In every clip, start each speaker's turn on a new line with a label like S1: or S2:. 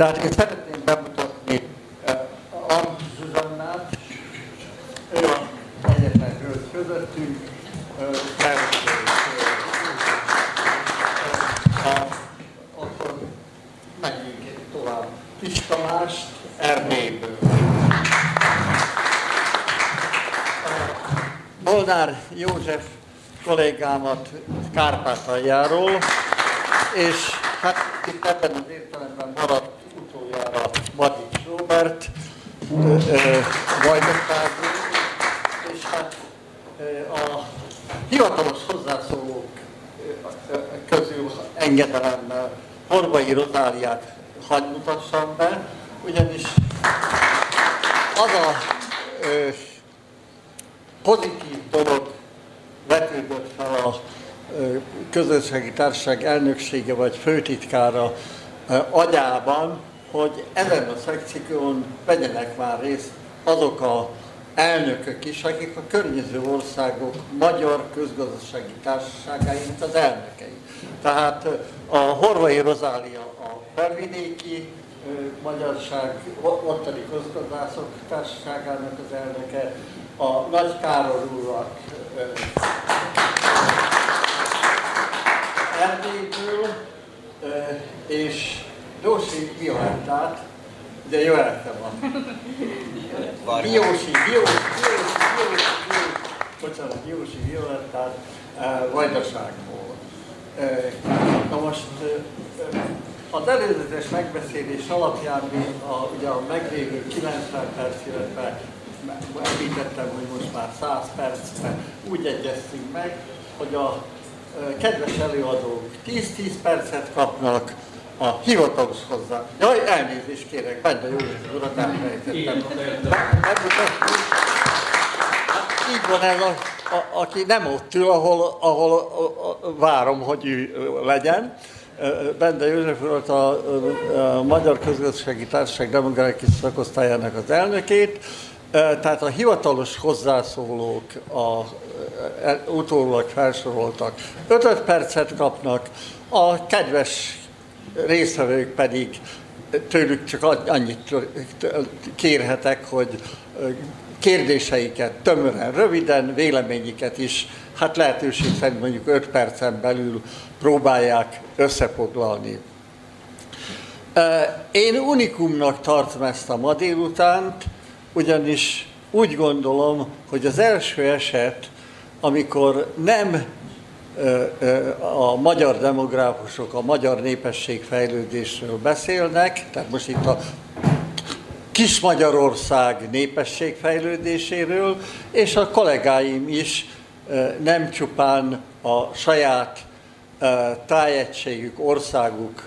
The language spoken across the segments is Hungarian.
S1: Tehát én szeretném bemutatni uh, Arndt Zsuzsannát, ő a egyetlen hölgy közöttünk, uh, mert uh, akkor menjünk tovább. Kis Tamást Erdélyből. Molnár József kollégámat Kárpátaljáról, és hát itt ebben az értelemben maradt Robert, Vajdaságról, és hát a hivatalos hozzászólók közül engedelemmel Horvai Rozáliát hagy mutassam be, ugyanis az a ö, pozitív dolog vetődött fel a közösségi társaság elnöksége vagy főtitkára agyában, hogy ezen a szekción vegyenek már részt azok a elnökök is, akik a környező országok magyar közgazdasági társaságainak az elnökei. Tehát a Horvai Rozália a felvidéki magyarság, ottani közgazdászok társaságának az elnöke, a Nagy Károly úrak Erdélyből, és Dósi Violettát, jó elke van. Biósi, Biósi, Biósi, Biósi, bocsánat, Biósi Violettát Vajdaságból. Na most az előzetes megbeszélés alapján mi a, ugye a meglévő 90 perc, illetve említettem, hogy most már 100 percben úgy egyeztünk meg, hogy a kedves előadók 10-10 percet kapnak, a hivatalos hozzá. Jaj, elnézést kérek, Bende József urat elfelejtettem. Hát így van ez, a, a, aki nem ott ül, ahol, ahol a, a, várom, hogy ő legyen. Bende József urat a, a Magyar Közgazdasági Társaság Demográfiai Szakosztályának az elnökét, tehát a hivatalos hozzászólók, a, utólag felsoroltak, 5 percet kapnak, a kedves résztvevők pedig tőlük csak annyit kérhetek, hogy kérdéseiket tömören, röviden, véleményiket is, hát lehetőség szerint mondjuk 5 percen belül próbálják összefoglalni. Én unikumnak tartom ezt a ma délutánt, ugyanis úgy gondolom, hogy az első eset, amikor nem a magyar demográfusok a magyar népesség fejlődésről beszélnek, tehát most itt a kis Magyarország népesség fejlődéséről, és a kollégáim is nem csupán a saját tájegységük, országuk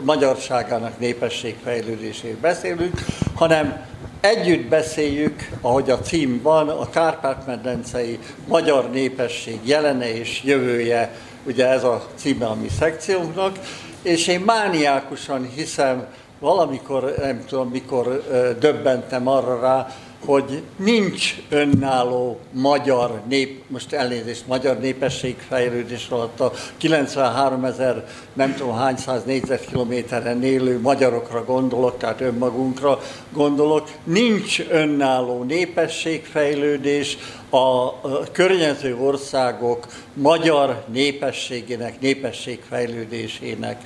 S1: magyarságának népességfejlődéséről beszélünk, hanem Együtt beszéljük, ahogy a cím van, a Kárpát-medencei magyar népesség jelene és jövője, ugye ez a címe a mi szekciónknak, és én mániákusan hiszem, valamikor, nem tudom mikor döbbentem arra rá, hogy nincs önálló magyar nép, most elnézést, magyar népességfejlődés alatt a 93 ezer, nem tudom hány száz négyzetkilométeren élő magyarokra gondolok, tehát önmagunkra gondolok, nincs önálló népességfejlődés, a környező országok magyar népességének, népességfejlődésének,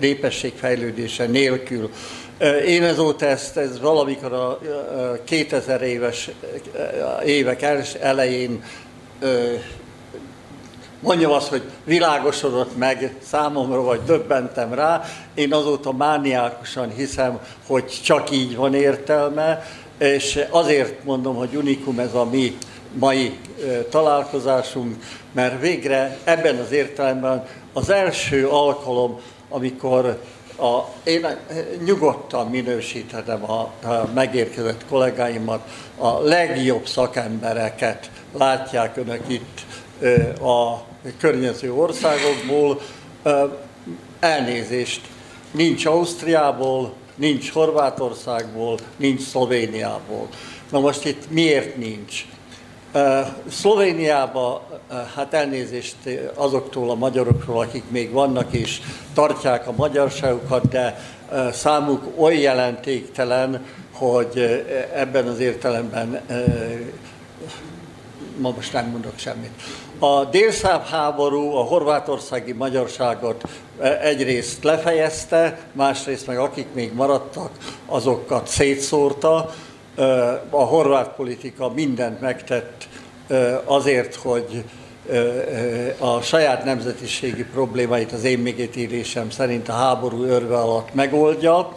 S1: népességfejlődése nélkül. Én ezóta ezt, ez valamikor a 2000 éves évek elején mondjam azt, hogy világosodott meg számomra, vagy döbbentem rá. Én azóta mániákusan hiszem, hogy csak így van értelme, és azért mondom, hogy unikum ez a mi mai találkozásunk, mert végre ebben az értelemben az első alkalom, amikor a, én nyugodtan minősíthetem a, a megérkezett kollégáimat, a legjobb szakembereket látják önök itt a környező országokból. Elnézést, nincs Ausztriából, nincs Horvátországból, nincs Szlovéniából. Na most itt miért nincs? Szlovéniában, hát elnézést azoktól a magyarokról, akik még vannak és tartják a magyarságukat, de számuk oly jelentéktelen, hogy ebben az értelemben ma most nem mondok semmit. A délszáv háború a horvátországi magyarságot egyrészt lefejezte, másrészt meg akik még maradtak, azokat szétszórta. A horvát politika mindent megtett azért, hogy a saját nemzetiségi problémáit az én megítélésem szerint a háború örve alatt megoldja.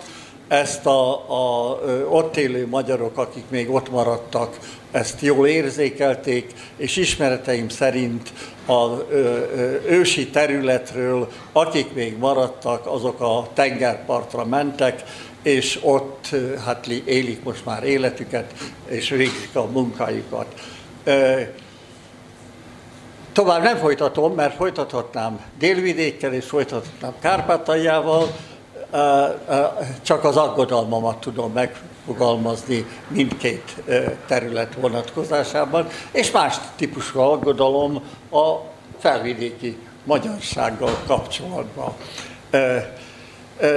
S1: Ezt a, a, ott élő magyarok, akik még ott maradtak, ezt jól érzékelték, és ismereteim szerint az ősi területről, akik még maradtak, azok a tengerpartra mentek, és ott hát élik most már életüket, és végzik a munkájukat. Tovább nem folytatom, mert folytathatnám délvidékkel, és folytathatnám Kárpátaljával, csak az aggodalmamat tudom megfogalmazni mindkét terület vonatkozásában, és más típusú aggodalom a felvidéki magyarsággal kapcsolatban.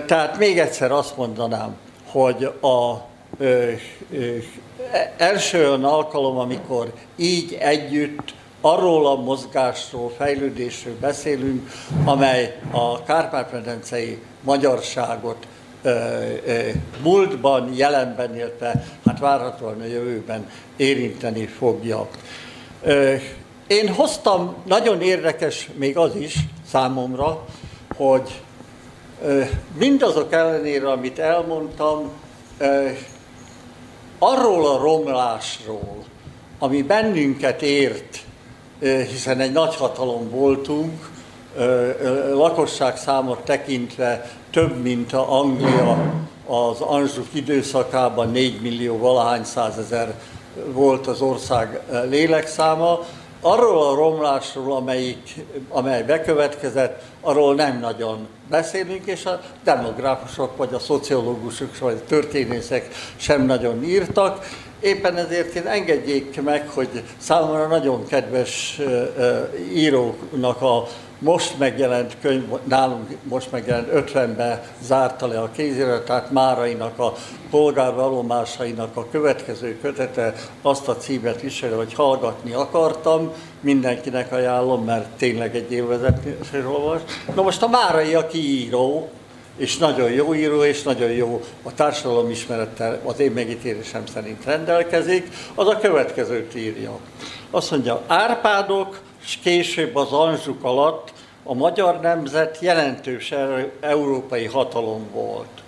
S1: Tehát még egyszer azt mondanám, hogy a első olyan alkalom, amikor így együtt arról a mozgásról, fejlődésről beszélünk, amely a Kárpát-medencei magyarságot múltban, jelenben, illetve hát várhatóan a jövőben érinteni fogja. Én hoztam, nagyon érdekes még az is számomra, hogy mindazok ellenére, amit elmondtam, arról a romlásról, ami bennünket ért, hiszen egy nagy hatalom voltunk, lakosság számot tekintve több, mint a Anglia az Anzsuk időszakában 4 millió valahány százezer volt az ország lélekszáma. Arról a romlásról, amelyik, amely bekövetkezett, arról nem nagyon beszélünk, és a demográfusok, vagy a szociológusok, vagy a történészek sem nagyon írtak. Éppen ezért én engedjék meg, hogy számomra nagyon kedves íróknak a most megjelent könyv, nálunk most megjelent 50-be zárta le a kéziratát Márainak a polgárvallomásainak a következő kötete azt a címet viseli, hogy hallgatni akartam, mindenkinek ajánlom, mert tényleg egy élvezetésről olvas. Na most a Márai, aki író, és nagyon jó író, és nagyon jó a társadalom ismerettel az én megítélésem szerint rendelkezik, az a következőt írja. Azt mondja, Árpádok, és később az Anzsuk alatt a magyar nemzet jelentős európai hatalom volt.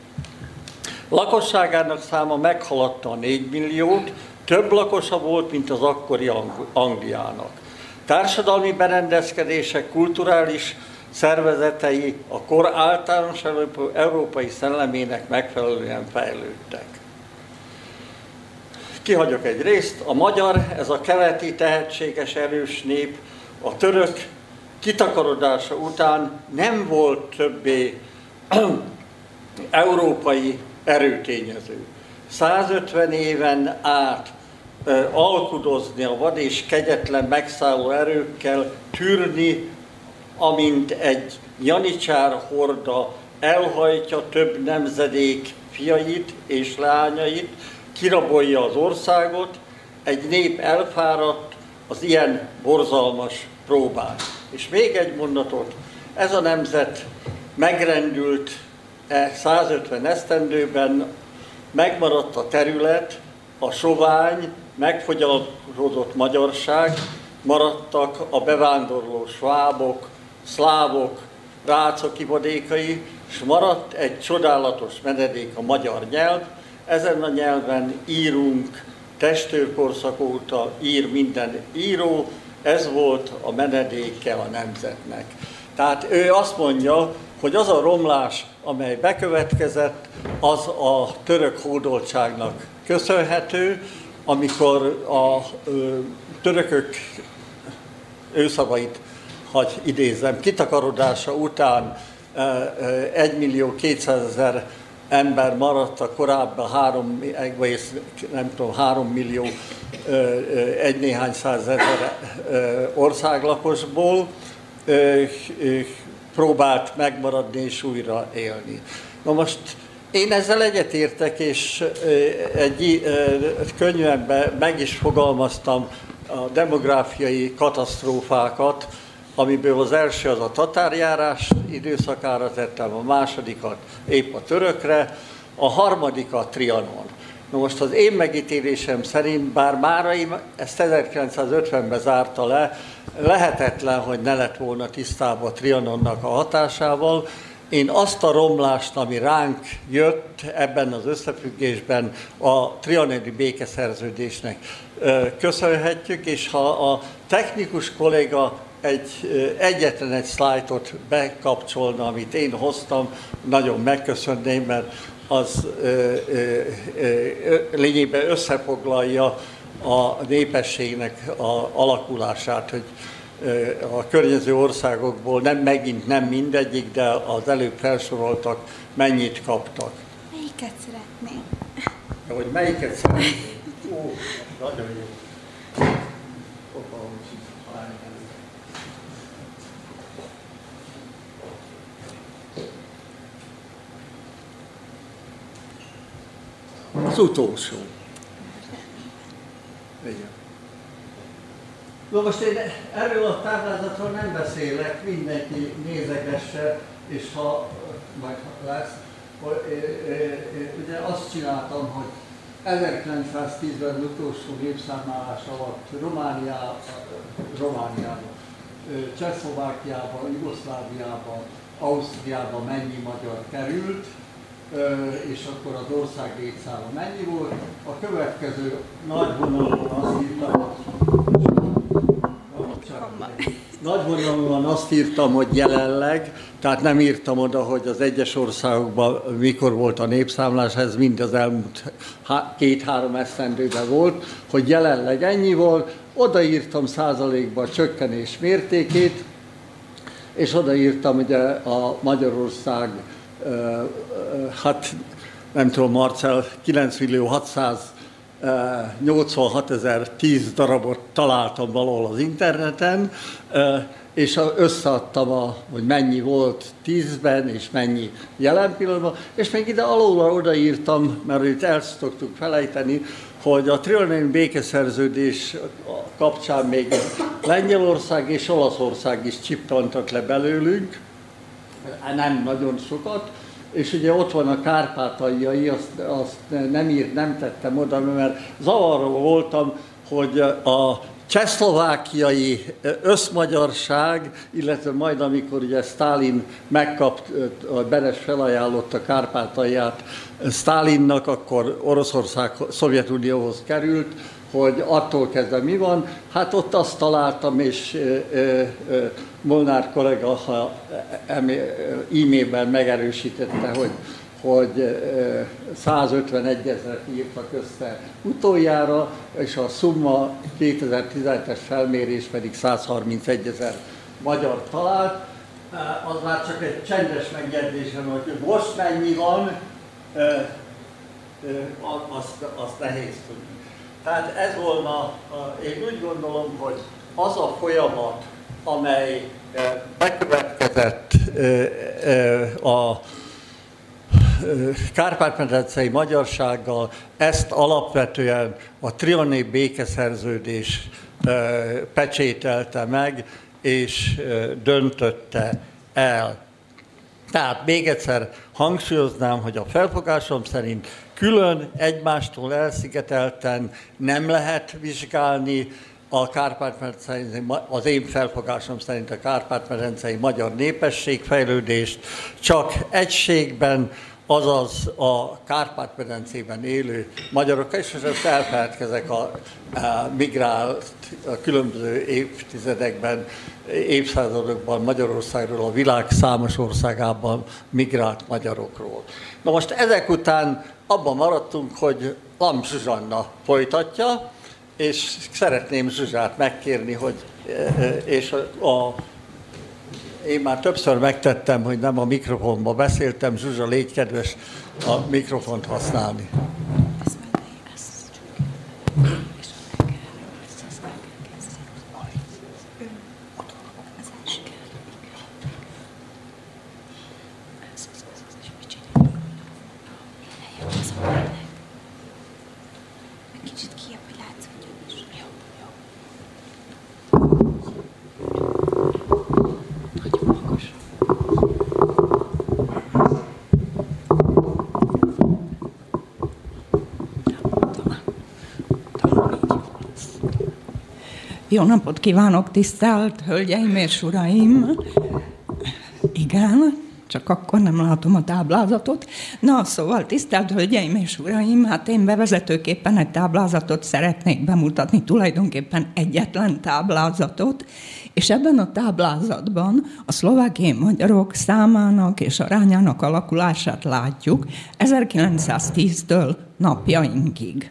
S1: Lakosságának száma meghaladta a 4 milliót, több lakosa volt, mint az akkori Angliának. Társadalmi berendezkedések, kulturális szervezetei a kor általános európai szellemének megfelelően fejlődtek. Kihagyok egy részt. A magyar, ez a keleti tehetséges erős nép, a török kitakarodása után nem volt többé európai erőtényező. 150 éven át alkudozni a vad és kegyetlen megszálló erőkkel, tűrni amint egy janicsár horda elhajtja több nemzedék fiait és lányait, kirabolja az országot, egy nép elfáradt az ilyen borzalmas próbán. És még egy mondatot, ez a nemzet megrendült e 150 esztendőben, megmaradt a terület, a sovány, megfogyalkozott magyarság, maradtak a bevándorló svábok, szlávok, rácok ivadékai, és maradt egy csodálatos menedék a magyar nyelv. Ezen a nyelven írunk, testőrkorszak óta ír minden író, ez volt a menedéke a nemzetnek. Tehát ő azt mondja, hogy az a romlás, amely bekövetkezett, az a török hódoltságnak köszönhető, amikor a ö, törökök őszavait hogy idézem, kitakarodása után 1 millió 200 ezer ember maradt a korábban három, nem tudom, három millió egy néhány százezer országlakosból próbált megmaradni és újra élni. Na most én ezzel egyetértek, és egy könyvemben meg is fogalmaztam a demográfiai katasztrófákat, amiből az első az a tatárjárás időszakára tettem, a másodikat épp a törökre, a harmadik a Trianon. Na most az én megítélésem szerint, bár Márai ezt 1950-ben zárta le, lehetetlen, hogy ne lett volna tisztában a Trianonnak a hatásával, én azt a romlást, ami ránk jött ebben az összefüggésben a trianoni békeszerződésnek köszönhetjük, és ha a technikus kolléga egy, egyetlen egy szlájtot bekapcsolna, amit én hoztam, nagyon megköszönném, mert az ö, ö, ö, lényében összefoglalja a népességnek a alakulását, hogy a környező országokból nem megint nem mindegyik, de az előbb felsoroltak, mennyit kaptak.
S2: Melyiket szeretnénk?
S1: Hogy melyiket szeretnénk? Ó, nagyon jó. Az utolsó. Igen. Na most én erről a táblázatról nem beszélek, mindenki nézegesse, és ha majd lesz, ugye azt csináltam, hogy 1910-ben utolsó népszámlálás alatt Romániá, Romániában, Csehszlovákiában, Jugoszláviában, Ausztriában mennyi magyar került, és akkor az ország létszáma mennyi volt. A következő nagy vonalon azt írtam, nagy vonalon azt írtam, hogy jelenleg, tehát nem írtam oda, hogy az egyes országokban mikor volt a népszámlás, ez mind az elmúlt két-három esztendőben volt, hogy jelenleg ennyi volt, odaírtam százalékba a csökkenés mértékét, és odaírtam ugye a Magyarország hát nem tudom, Marcel, 9 millió 686 ezer 10 darabot találtam valahol az interneten, és összeadtam, a, hogy mennyi volt 10-ben, és mennyi jelen pillanatban, és még ide alul odaírtam, mert itt el szoktuk felejteni, hogy a trianoni békeszerződés kapcsán még Lengyelország és Olaszország is csiptantak le belőlünk, nem nagyon sokat, és ugye ott van a kárpátaljai, azt, azt nem írt, nem tettem oda, mert zavaró voltam, hogy a csehszlovákiai összmagyarság, illetve majd amikor ugye Stalin megkapt, a Beres felajánlotta Kárpátalját Stalinnak, akkor Oroszország Szovjetunióhoz került, hogy attól kezdve mi van. Hát ott azt találtam, és Molnár kollega e-mailben megerősítette, hogy hogy 151 ezeret írtak össze utoljára, és a summa 2017-es felmérés pedig 131 ezer magyar talált. Az már csak egy csendes megjegyzésem, hogy most mennyi van, azt, azt nehéz tudni. Tehát ez volna, én úgy gondolom, hogy az a folyamat, amely bekövetkezett a Kárpát-medencei magyarsággal, ezt alapvetően a triané békeszerződés pecsételte meg, és döntötte el. Tehát még egyszer hangsúlyoznám, hogy a felfogásom szerint külön egymástól elszigetelten nem lehet vizsgálni. A Kárpát-medencei, az én felfogásom szerint a Kárpát-medencei magyar népességfejlődést, csak egységben, azaz a Kárpát-medencében élő magyarok, és most elfeledkezek a, a migrált a különböző évtizedekben, évszázadokban Magyarországról, a világ számos országában migrált magyarokról. Na most ezek után abban maradtunk, hogy Lam Zsuzsanna folytatja, és szeretném Zsuzsát megkérni, hogy és a, a Én már többször megtettem, hogy nem a mikrofonba beszéltem. Zsuzsa, légy kedves a mikrofont használni.
S3: Jó napot kívánok, tisztelt Hölgyeim és Uraim! Igen, csak akkor nem látom a táblázatot. Na, szóval tisztelt Hölgyeim és Uraim, hát én bevezetőképpen egy táblázatot szeretnék bemutatni, tulajdonképpen egyetlen táblázatot, és ebben a táblázatban a szlovákiai magyarok számának és arányának alakulását látjuk 1910-től napjainkig.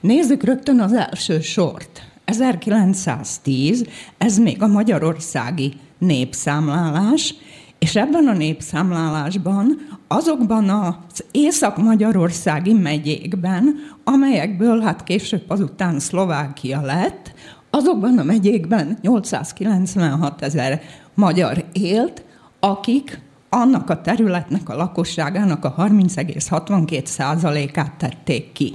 S3: Nézzük rögtön az első sort. 1910, ez még a magyarországi népszámlálás, és ebben a népszámlálásban azokban az észak-magyarországi megyékben, amelyekből hát később azután Szlovákia lett, azokban a megyékben 896 ezer magyar élt, akik annak a területnek a lakosságának a 30,62%-át tették ki.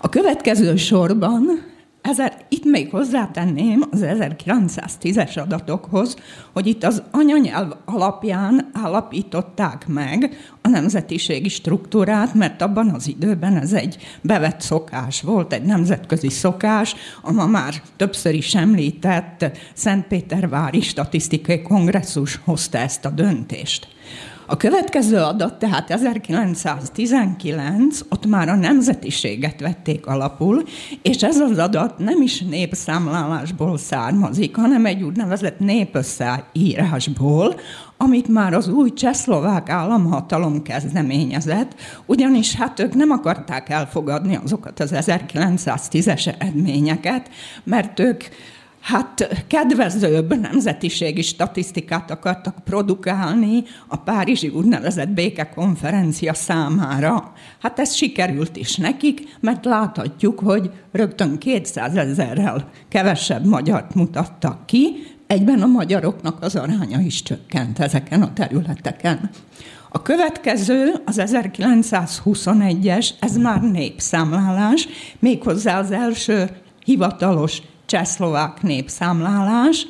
S3: A következő sorban ezer, itt még hozzátenném az 1910-es adatokhoz, hogy itt az anyanyelv alapján állapították meg a nemzetiségi struktúrát, mert abban az időben ez egy bevett szokás volt, egy nemzetközi szokás, a ma már többször is említett Szentpétervári Statisztikai Kongresszus hozta ezt a döntést. A következő adat, tehát 1919, ott már a nemzetiséget vették alapul, és ez az adat nem is népszámlálásból származik, hanem egy úgynevezett népösszeírásból, amit már az új csehszlovák államhatalom kezdeményezett, ugyanis hát ők nem akarták elfogadni azokat az 1910-es eredményeket, mert ők hát kedvezőbb nemzetiségi statisztikát akartak produkálni a Párizsi úgynevezett békekonferencia számára. Hát ez sikerült is nekik, mert láthatjuk, hogy rögtön 200 ezerrel kevesebb magyart mutattak ki, egyben a magyaroknak az aránya is csökkent ezeken a területeken. A következő, az 1921-es, ez már népszámlálás, méghozzá az első hivatalos csehszlovák népszámlálás.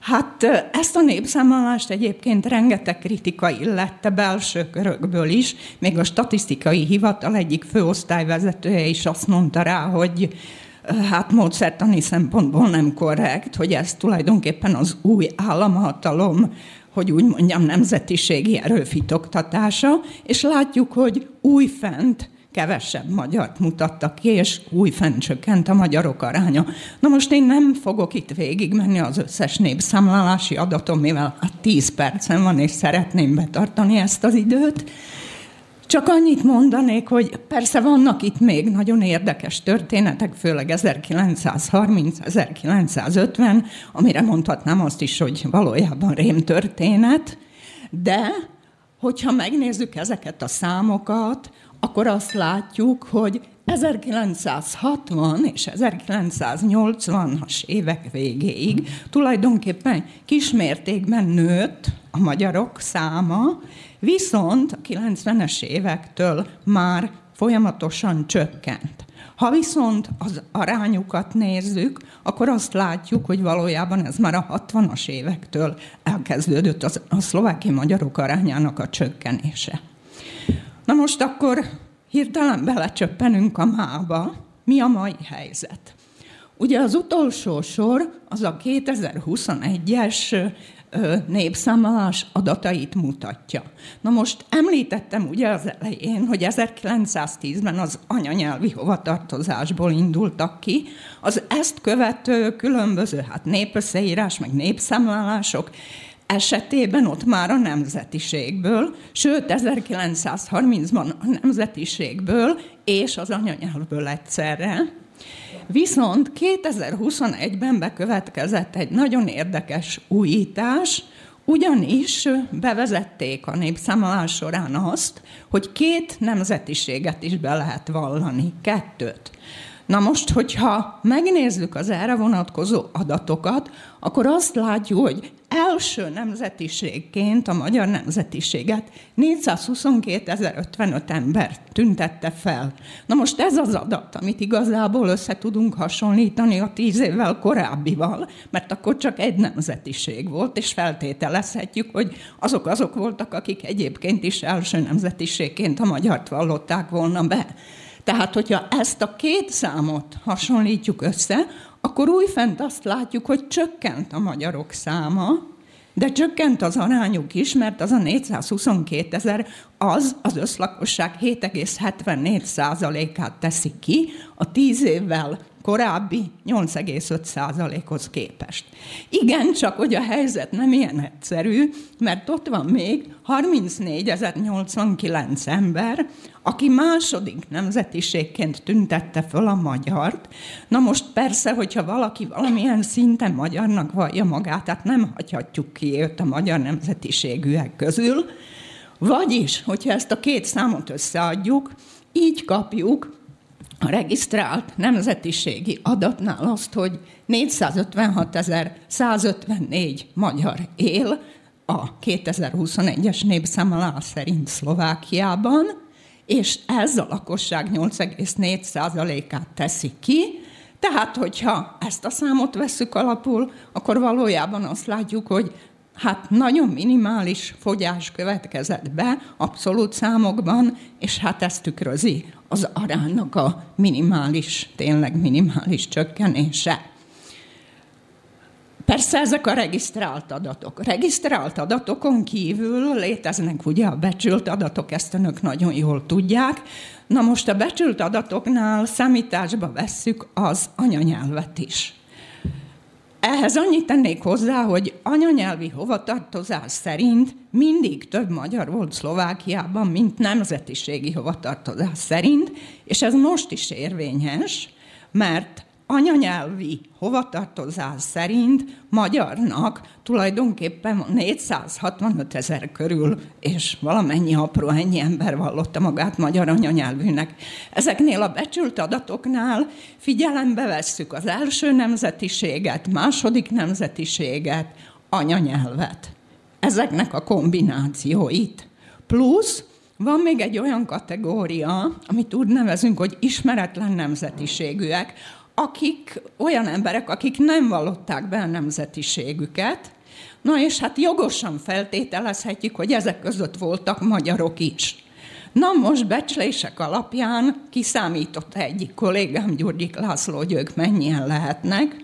S3: Hát ezt a népszámlálást egyébként rengeteg kritika illette belső körökből is, még a statisztikai hivatal egyik főosztályvezetője is azt mondta rá, hogy hát módszertani szempontból nem korrekt, hogy ez tulajdonképpen az új államhatalom hogy úgy mondjam, nemzetiségi erőfitoktatása, és látjuk, hogy újfent kevesebb magyart mutattak ki, és újfent csökkent a magyarok aránya. Na most én nem fogok itt végigmenni az összes népszámlálási adatom, mivel a 10 percen van, és szeretném betartani ezt az időt. Csak annyit mondanék, hogy persze vannak itt még nagyon érdekes történetek, főleg 1930-1950, amire mondhatnám azt is, hogy valójában rém történet, de hogyha megnézzük ezeket a számokat, akkor azt látjuk, hogy 1960 és 1980-as évek végéig tulajdonképpen kismértékben nőtt a magyarok száma, viszont a 90-es évektől már folyamatosan csökkent. Ha viszont az arányukat nézzük, akkor azt látjuk, hogy valójában ez már a 60-as évektől elkezdődött a szlováki magyarok arányának a csökkenése. Na most akkor hirtelen belecsöppenünk a mába. Mi a mai helyzet? Ugye az utolsó sor az a 2021-es népszámlálás adatait mutatja. Na most említettem ugye az elején, hogy 1910-ben az anyanyelvi hovatartozásból indultak ki, az ezt követő különböző hát népösszeírás, meg népszámlálások esetében ott már a nemzetiségből, sőt 1930-ban a nemzetiségből és az anyanyelvből egyszerre. Viszont 2021-ben bekövetkezett egy nagyon érdekes újítás, ugyanis bevezették a népszámolás során azt, hogy két nemzetiséget is be lehet vallani, kettőt. Na most, hogyha megnézzük az erre vonatkozó adatokat, akkor azt látjuk, hogy első nemzetiségként a magyar nemzetiséget 422.055 ember tüntette fel. Na most ez az adat, amit igazából össze tudunk hasonlítani a tíz évvel korábbival, mert akkor csak egy nemzetiség volt, és feltételezhetjük, hogy azok azok voltak, akik egyébként is első nemzetiségként a magyart vallották volna be. Tehát, hogyha ezt a két számot hasonlítjuk össze, akkor újfent azt látjuk, hogy csökkent a magyarok száma, de csökkent az arányuk is, mert az a 422 ezer, az az összlakosság 7,74 százalékát teszi ki, a tíz évvel korábbi 8,5%-hoz képest. Igen, csak hogy a helyzet nem ilyen egyszerű, mert ott van még 34.089 ember, aki második nemzetiségként tüntette föl a magyart. Na most persze, hogyha valaki valamilyen szinten magyarnak vallja magát, tehát nem hagyhatjuk ki őt a magyar nemzetiségűek közül, vagyis, hogyha ezt a két számot összeadjuk, így kapjuk a regisztrált nemzetiségi adatnál azt, hogy 456.154 magyar él a 2021-es népszámlálás szerint Szlovákiában, és ez a lakosság 8,4%-át teszi ki, tehát, hogyha ezt a számot veszük alapul, akkor valójában azt látjuk, hogy hát nagyon minimális fogyás következett be abszolút számokban, és hát ezt tükrözi az aránynak a minimális, tényleg minimális csökkenése. Persze ezek a regisztrált adatok. Regisztrált adatokon kívül léteznek ugye a becsült adatok, ezt önök nagyon jól tudják. Na most a becsült adatoknál számításba vesszük az anyanyelvet is. Ehhez annyit tennék hozzá, hogy anyanyelvi hovatartozás szerint mindig több magyar volt Szlovákiában, mint nemzetiségi hovatartozás szerint, és ez most is érvényes, mert anyanyelvi hovatartozás szerint magyarnak tulajdonképpen 465 ezer körül, és valamennyi apró ennyi ember vallotta magát magyar anyanyelvűnek. Ezeknél a becsült adatoknál figyelembe vesszük az első nemzetiséget, második nemzetiséget, anyanyelvet. Ezeknek a kombinációit. Plusz van még egy olyan kategória, amit úgy nevezünk, hogy ismeretlen nemzetiségűek, akik olyan emberek, akik nem vallották be a nemzetiségüket, na és hát jogosan feltételezhetjük, hogy ezek között voltak magyarok is. Na most becslések alapján kiszámított egyik kollégám, Gyurgyik László, hogy ők mennyien lehetnek,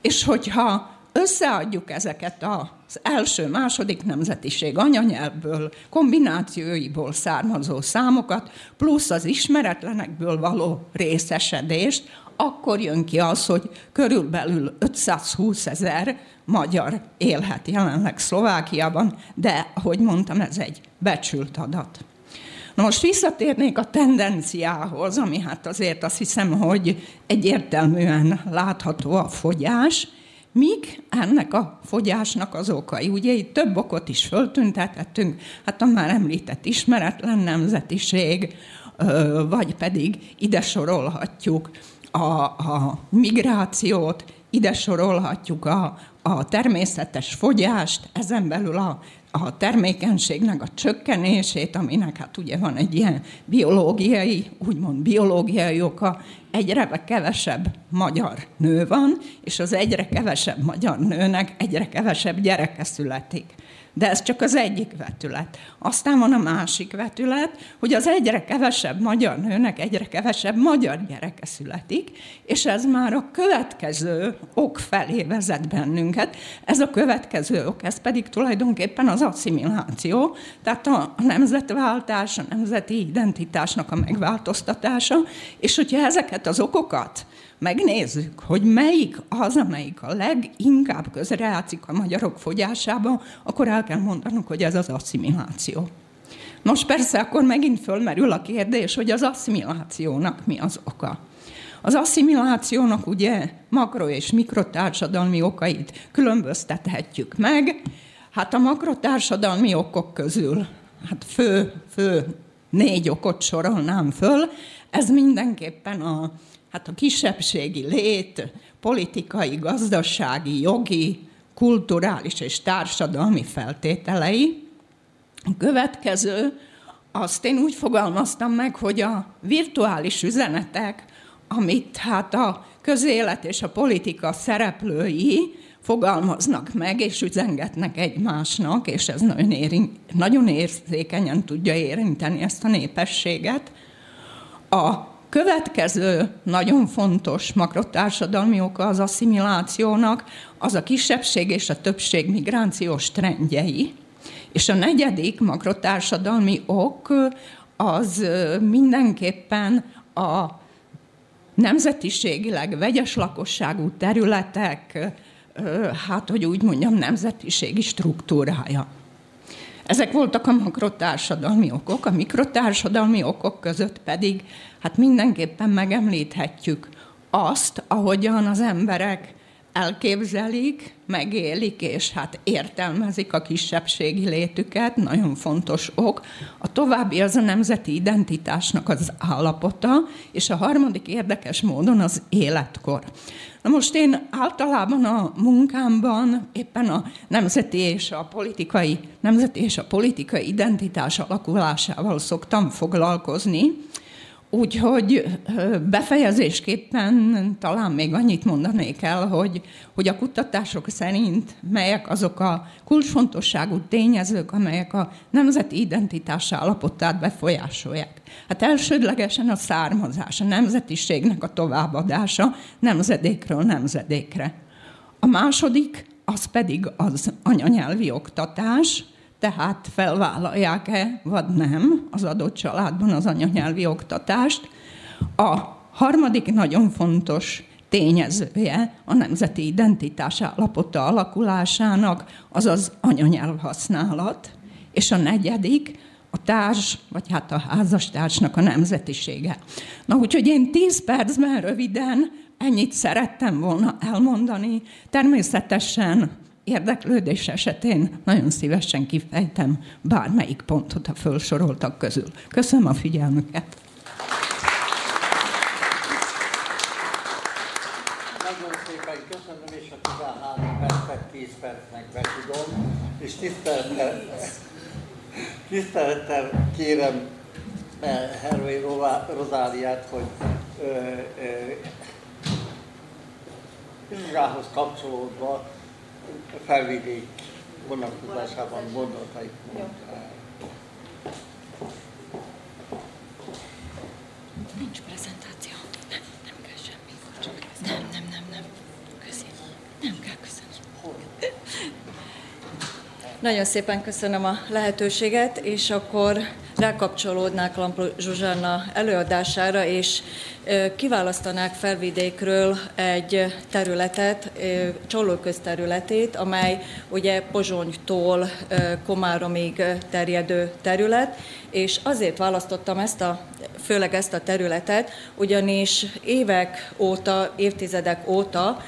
S3: és hogyha összeadjuk ezeket az első, második nemzetiség anyanyelvből, kombinációiból származó számokat, plusz az ismeretlenekből való részesedést, akkor jön ki az, hogy körülbelül 520 ezer magyar élhet jelenleg Szlovákiában, de, ahogy mondtam, ez egy becsült adat. Na most visszatérnék a tendenciához, ami hát azért azt hiszem, hogy egyértelműen látható a fogyás. Mik ennek a fogyásnak az okai? Ugye itt több okot is föltüntetettünk, hát a már említett ismeretlen nemzetiség, vagy pedig ide sorolhatjuk a, a migrációt, ide sorolhatjuk a, a természetes fogyást, ezen belül a, a termékenységnek a csökkenését, aminek hát ugye van egy ilyen biológiai, úgymond biológiai oka, egyre kevesebb magyar nő van, és az egyre kevesebb magyar nőnek egyre kevesebb gyereke születik. De ez csak az egyik vetület. Aztán van a másik vetület, hogy az egyre kevesebb magyar nőnek egyre kevesebb magyar gyereke születik, és ez már a következő ok felé vezet bennünket. Ez a következő ok, ez pedig tulajdonképpen az asszimiláció, tehát a nemzetváltás, a nemzeti identitásnak a megváltoztatása, és hogyha ezeket az okokat megnézzük, hogy melyik az, amelyik a leginkább közrejátszik a magyarok fogyásába, akkor el kell mondanunk, hogy ez az asszimiláció. Nos, persze akkor megint fölmerül a kérdés, hogy az asszimilációnak mi az oka. Az asszimilációnak ugye makro- és mikrotársadalmi okait különböztethetjük meg. Hát a makrotársadalmi okok közül, hát fő, fő négy okot sorolnám föl. Ez mindenképpen a, hát a kisebbségi lét, politikai, gazdasági, jogi, kulturális és társadalmi feltételei. A következő, azt én úgy fogalmaztam meg, hogy a virtuális üzenetek, amit hát a közélet és a politika szereplői fogalmaznak meg, és üzengetnek egymásnak, és ez nagyon, érin, nagyon érzékenyen tudja érinteni ezt a népességet. A következő nagyon fontos makrotársadalmi oka az asszimilációnak az a kisebbség és a többség migrációs trendjei. És a negyedik makrotársadalmi ok az mindenképpen a nemzetiségileg vegyes lakosságú területek, hát hogy úgy mondjam, nemzetiségi struktúrája. Ezek voltak a makrotársadalmi okok, a mikrotársadalmi okok között pedig hát mindenképpen megemlíthetjük azt, ahogyan az emberek elképzelik, megélik, és hát értelmezik a kisebbségi létüket, nagyon fontos ok. A további az a nemzeti identitásnak az állapota, és a harmadik érdekes módon az életkor. Na most én általában a munkámban éppen a nemzeti és a politikai, nemzeti és a politikai identitás alakulásával szoktam foglalkozni, Úgyhogy befejezésképpen talán még annyit mondanék el, hogy, hogy a kutatások szerint melyek azok a kulcsfontosságú tényezők, amelyek a nemzeti identitás állapotát befolyásolják. Hát elsődlegesen a származás, a nemzetiségnek a továbbadása nemzedékről nemzedékre. A második, az pedig az anyanyelvi oktatás, tehát felvállalják-e, vagy nem az adott családban az anyanyelvi oktatást. A harmadik nagyon fontos tényezője a nemzeti identitás állapota alakulásának, az anyanyelv használat, és a negyedik a társ, vagy hát a házastársnak a nemzetisége. Na úgyhogy én tíz percben röviden ennyit szerettem volna elmondani. Természetesen érdeklődés esetén nagyon szívesen kifejtem bármelyik pontot a felsoroltak közül. Köszönöm a figyelmüket!
S1: Nagyon szépen köszönöm, és a 13 percet 10 percnek betudom, és tisztelettel, tisztelettel kérem eh, Hervé Rozáliát, hogy Zsuzsához kapcsolódva felvidék vonatkozásában gondolatait mondta
S4: Nincs prezentáció. Nem, nem kell semmi. Csak nem, nem, nem, nem. Köszi. Nem kell köszönni. Nagyon szépen köszönöm a lehetőséget, és akkor rákapcsolódnák Lampló Zsuzsanna előadására, és kiválasztanák felvidékről egy területet, Csollóköz területét, amely ugye Pozsonytól Komáromig terjedő terület, és azért választottam ezt a, főleg ezt a területet, ugyanis évek óta, évtizedek óta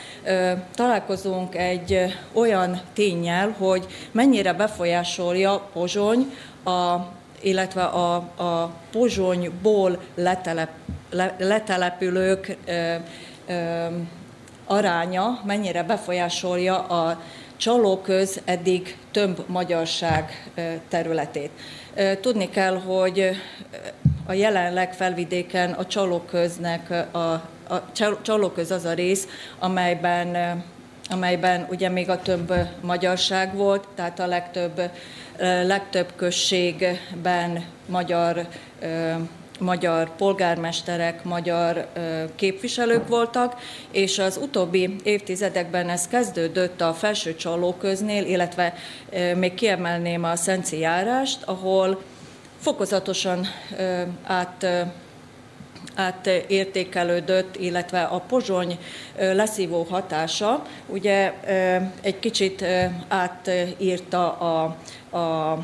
S4: találkozunk egy olyan tényel, hogy mennyire befolyásolja Pozsony a illetve a, a Pozsonyból letelep, le, letelepülők ö, ö, aránya mennyire befolyásolja a csalóköz eddig több magyarság területét. Tudni kell, hogy a jelenleg felvidéken a csalóköznek a, a csalóköz az a rész, amelyben amelyben ugye még a több magyarság volt, tehát a legtöbb legtöbb községben magyar magyar polgármesterek, magyar képviselők voltak, és az utóbbi évtizedekben ez kezdődött a felső csalóköznél, illetve még kiemelném a Szenci járást, ahol fokozatosan át átértékelődött, illetve a pozsony leszívó hatása ugye egy kicsit átírta a, a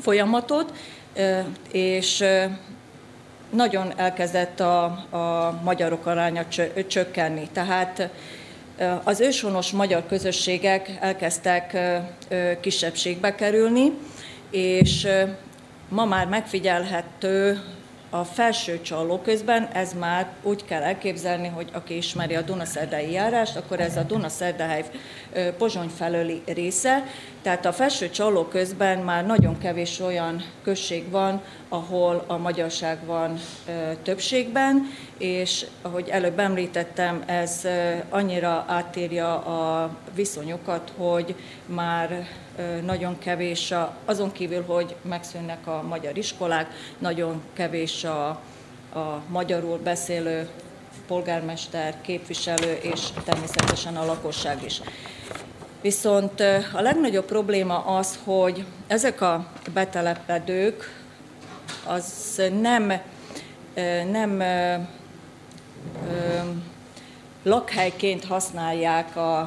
S4: folyamatot, és nagyon elkezdett a, a magyarok aránya csökkenni. Tehát Az őshonos magyar közösségek elkezdtek kisebbségbe kerülni, és ma már megfigyelhető a felső csaló közben ez már úgy kell elképzelni, hogy aki ismeri a Dunaszerdai járást, akkor ez a Dunaszerdahely Pozsony felőli része, tehát a felső csaló közben már nagyon kevés olyan község van, ahol a magyarság van többségben, és ahogy előbb említettem, ez annyira átírja a viszonyokat, hogy már nagyon kevés, a, azon kívül, hogy megszűnnek a magyar iskolák, nagyon kevés a, a magyarul beszélő polgármester, képviselő és természetesen a lakosság is. Viszont a legnagyobb probléma az, hogy ezek a betelepedők az nem, nem lakhelyként használják a,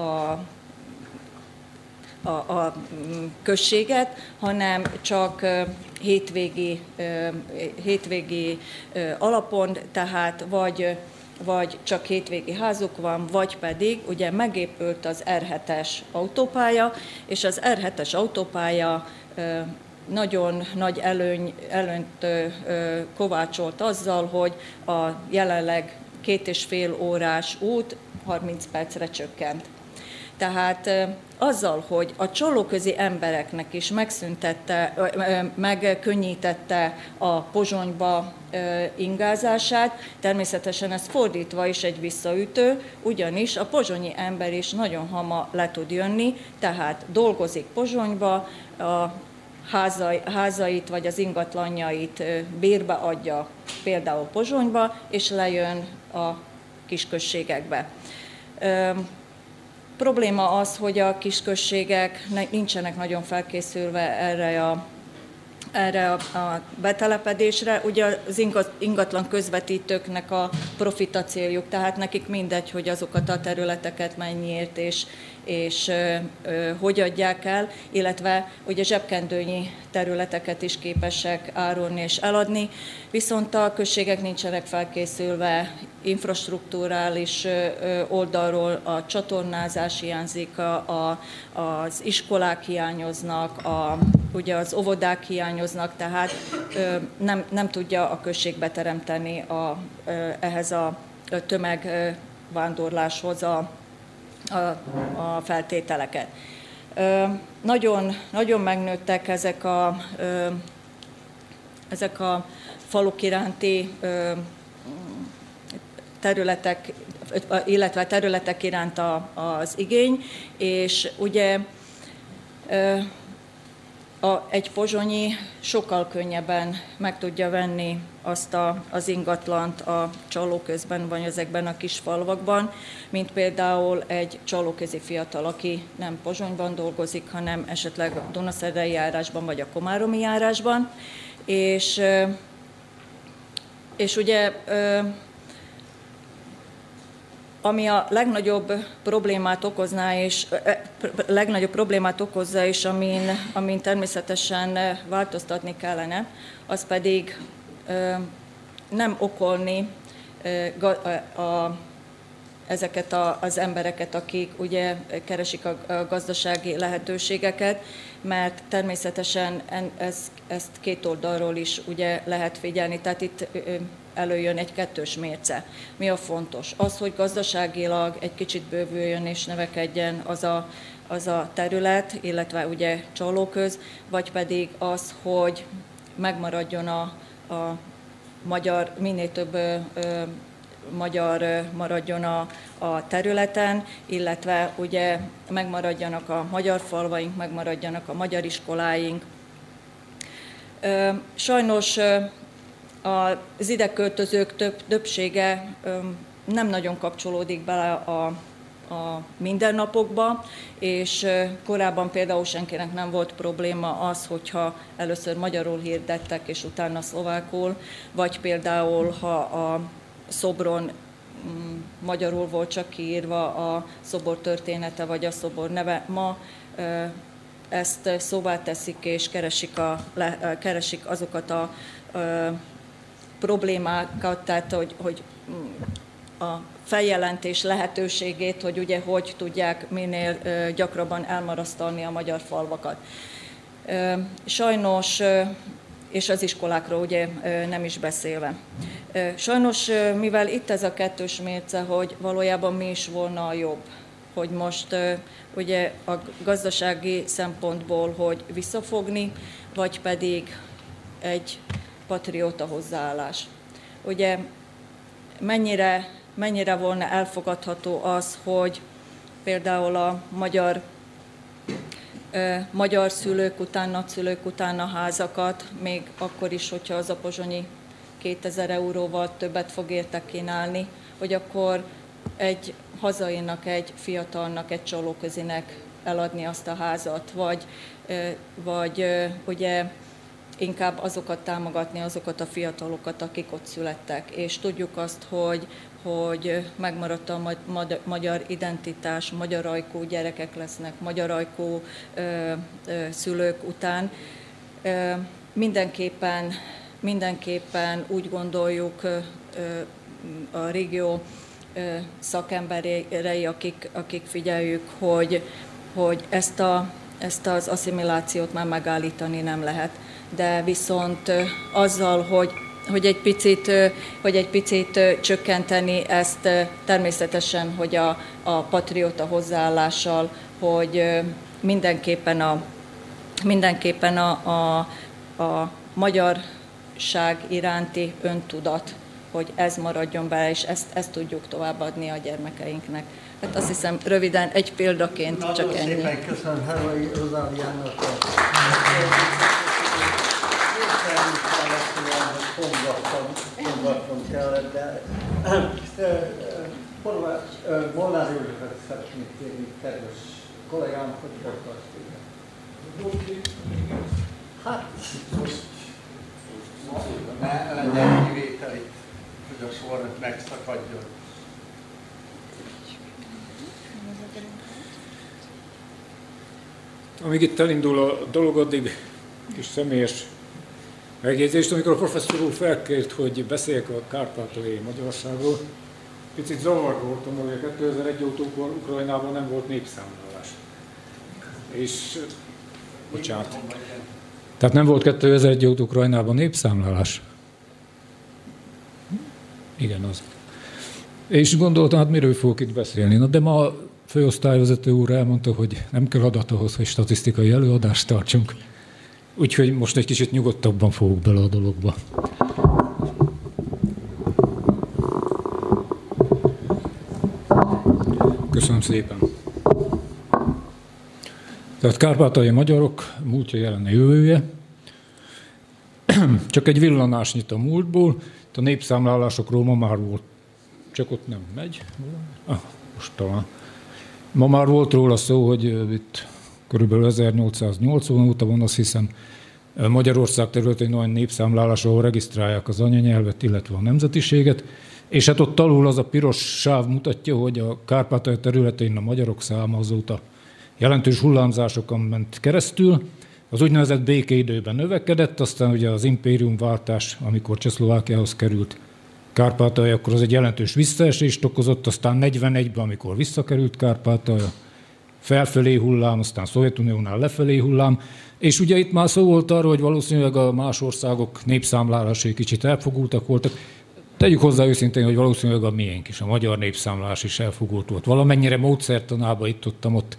S4: a a, a mm, községet, hanem csak hétvégi, hétvégi alapon, tehát vagy vagy csak hétvégi házuk van, vagy pedig ugye megépült az R7-es autópálya, és az R7-es autópálya nagyon nagy előny, előnyt kovácsolt azzal, hogy a jelenleg két és fél órás út 30 percre csökkent. Tehát azzal, hogy a csalóközi embereknek is megszüntette, megkönnyítette a pozsonyba ingázását, természetesen ez fordítva is egy visszaütő, ugyanis a pozsonyi ember is nagyon hama le tud jönni, tehát dolgozik Pozsonyba, a házait vagy az ingatlanjait bérbe adja például Pozsonyba, és lejön a kisközségekbe. Probléma az, hogy a kisközségek nincsenek nagyon felkészülve erre a erre a, betelepedésre. Ugye az ingatlan közvetítőknek a profita céljuk, tehát nekik mindegy, hogy azokat a területeket mennyiért és, és hogy adják el, illetve ugye zsebkendőnyi területeket is képesek árulni és eladni, viszont a községek nincsenek felkészülve infrastruktúrális oldalról, a csatornázás hiányzik, a, a, az iskolák hiányoznak, a, ugye az óvodák hiányoznak, tehát nem, nem tudja a község beteremteni a, ehhez a tömegvándorláshoz a, a, a feltételeket. Ö, nagyon, nagyon megnőttek ezek a, ö, ezek a faluk iránti ö, területek, illetve területek iránt a, az igény, és ugye a, egy pozsonyi sokkal könnyebben meg tudja venni azt a, az ingatlant a csalóközben, vagy ezekben a kis falvakban, mint például egy csalóközi fiatal, aki nem Pozsonyban dolgozik, hanem esetleg a Dunaszerdei járásban, vagy a Komáromi járásban. És, és ugye ami a legnagyobb problémát okozná, és legnagyobb problémát okozza, és amin, amin természetesen változtatni kellene, az pedig nem okolni a, a, ezeket a, az embereket, akik ugye keresik a, a gazdasági lehetőségeket, mert természetesen ez, ezt két oldalról is ugye lehet figyelni. Tehát itt előjön egy kettős mérce. Mi a fontos? Az, hogy gazdaságilag egy kicsit bővüljön és növekedjen az a, az a terület, illetve ugye csalóköz, vagy pedig az, hogy megmaradjon a, a magyar, minél több ö, ö, magyar maradjon a, a területen, illetve ugye megmaradjanak a magyar falvaink, megmaradjanak a magyar iskoláink. Sajnos az ide költözők több, többsége nem nagyon kapcsolódik bele a, a mindennapokba, és korábban például senkinek nem volt probléma az, hogyha először magyarul hirdettek, és utána szlovákul, vagy például, ha a szobron mm, magyarul volt csak kiírva a szobor története, vagy a szobor neve. Ma ezt szóvá teszik, és keresik, a, keresik azokat a problémákat, tehát hogy, hogy a feljelentés lehetőségét, hogy ugye hogy tudják minél gyakrabban elmarasztalni a magyar falvakat. Sajnos, és az iskolákról ugye nem is beszélve. Sajnos, mivel itt ez a kettős mérce, hogy valójában mi is volna a jobb, hogy most ugye a gazdasági szempontból, hogy visszafogni, vagy pedig egy patrióta hozzáállás. Ugye mennyire, mennyire volna elfogadható az, hogy például a magyar magyar szülők után, nagyszülők után a házakat, még akkor is, hogyha az a pozsonyi 2000 euróval többet fog érte kínálni, hogy akkor egy hazainak, egy fiatalnak, egy csalóközinek eladni azt a házat, vagy, vagy ugye inkább azokat támogatni, azokat a fiatalokat, akik ott születtek. És tudjuk azt, hogy, hogy megmaradt a magyar identitás, magyar ajkú gyerekek lesznek, magyar ajkú ö, ö, szülők után. Ö, mindenképpen, mindenképpen úgy gondoljuk ö, a régió ö, szakemberei, akik, akik figyeljük, hogy, hogy ezt, a, ezt az asszimilációt már megállítani nem lehet. De viszont azzal, hogy hogy egy picit, hogy egy picit csökkenteni ezt természetesen, hogy a, a patrióta hozzáállással, hogy mindenképpen a, mindenképpen a, a, a magyarság iránti öntudat, hogy ez maradjon be, és ezt, ezt tudjuk továbbadni a gyermekeinknek. Hát azt hiszem röviden egy példaként
S1: Nagyon
S4: csak ennyi.
S1: szépen köszönöm Hervai Rozáliának kongattam, kellett, de Molnár Józsefet szeretnék kérni, kedves kollégám, hogy folytasd Hát, most ne legyen kivétel itt, hogy a sor megszakadjon.
S5: Amíg itt elindul a dolog, addig kis személyes megjegyzést, amikor a professzor úr felkért, hogy beszéljek a kárpátaljai Magyarországról, picit zavarba voltam, hogy a 2001 óta Ukrajnában nem volt népszámlálás. És, bocsánat, tehát nem volt 2001 óta Ukrajnában népszámlálás? Igen, az. És gondoltam, hát miről fogok itt beszélni. Na, de ma a főosztályvezető úr elmondta, hogy nem kell adat ahhoz, hogy statisztikai előadást tartsunk. Úgyhogy most egy kicsit nyugodtabban fogok bele a dologba. Köszönöm szépen. Tehát kárpátai magyarok múltja, jelene, jövője. Csak egy villanásnyit a múltból. A népszámlálásokról ma már volt, csak ott nem megy. Ah, most talán. Ma már volt róla szó, hogy itt körülbelül 1880 óta van, azt hiszem, Magyarország területén olyan népszámlálás, ahol regisztrálják az anyanyelvet, illetve a nemzetiséget, és hát ott alul az a piros sáv mutatja, hogy a Kárpátalja területén a magyarok száma azóta jelentős hullámzásokon ment keresztül. Az úgynevezett békeidőben növekedett, aztán ugye az impériumváltás, amikor Csehszlovákiához került Kárpátalja, akkor az egy jelentős visszaesést okozott, aztán 41-ben, amikor visszakerült Kárpátalja, felfelé hullám, aztán Szovjetuniónál lefelé hullám, és ugye itt már szó volt arról, hogy valószínűleg a más országok népszámlálásai kicsit elfogultak voltak. Tegyük hozzá őszintén, hogy valószínűleg a miénk is, a magyar népszámlás is elfogult volt. Valamennyire módszertanába itt ott, ott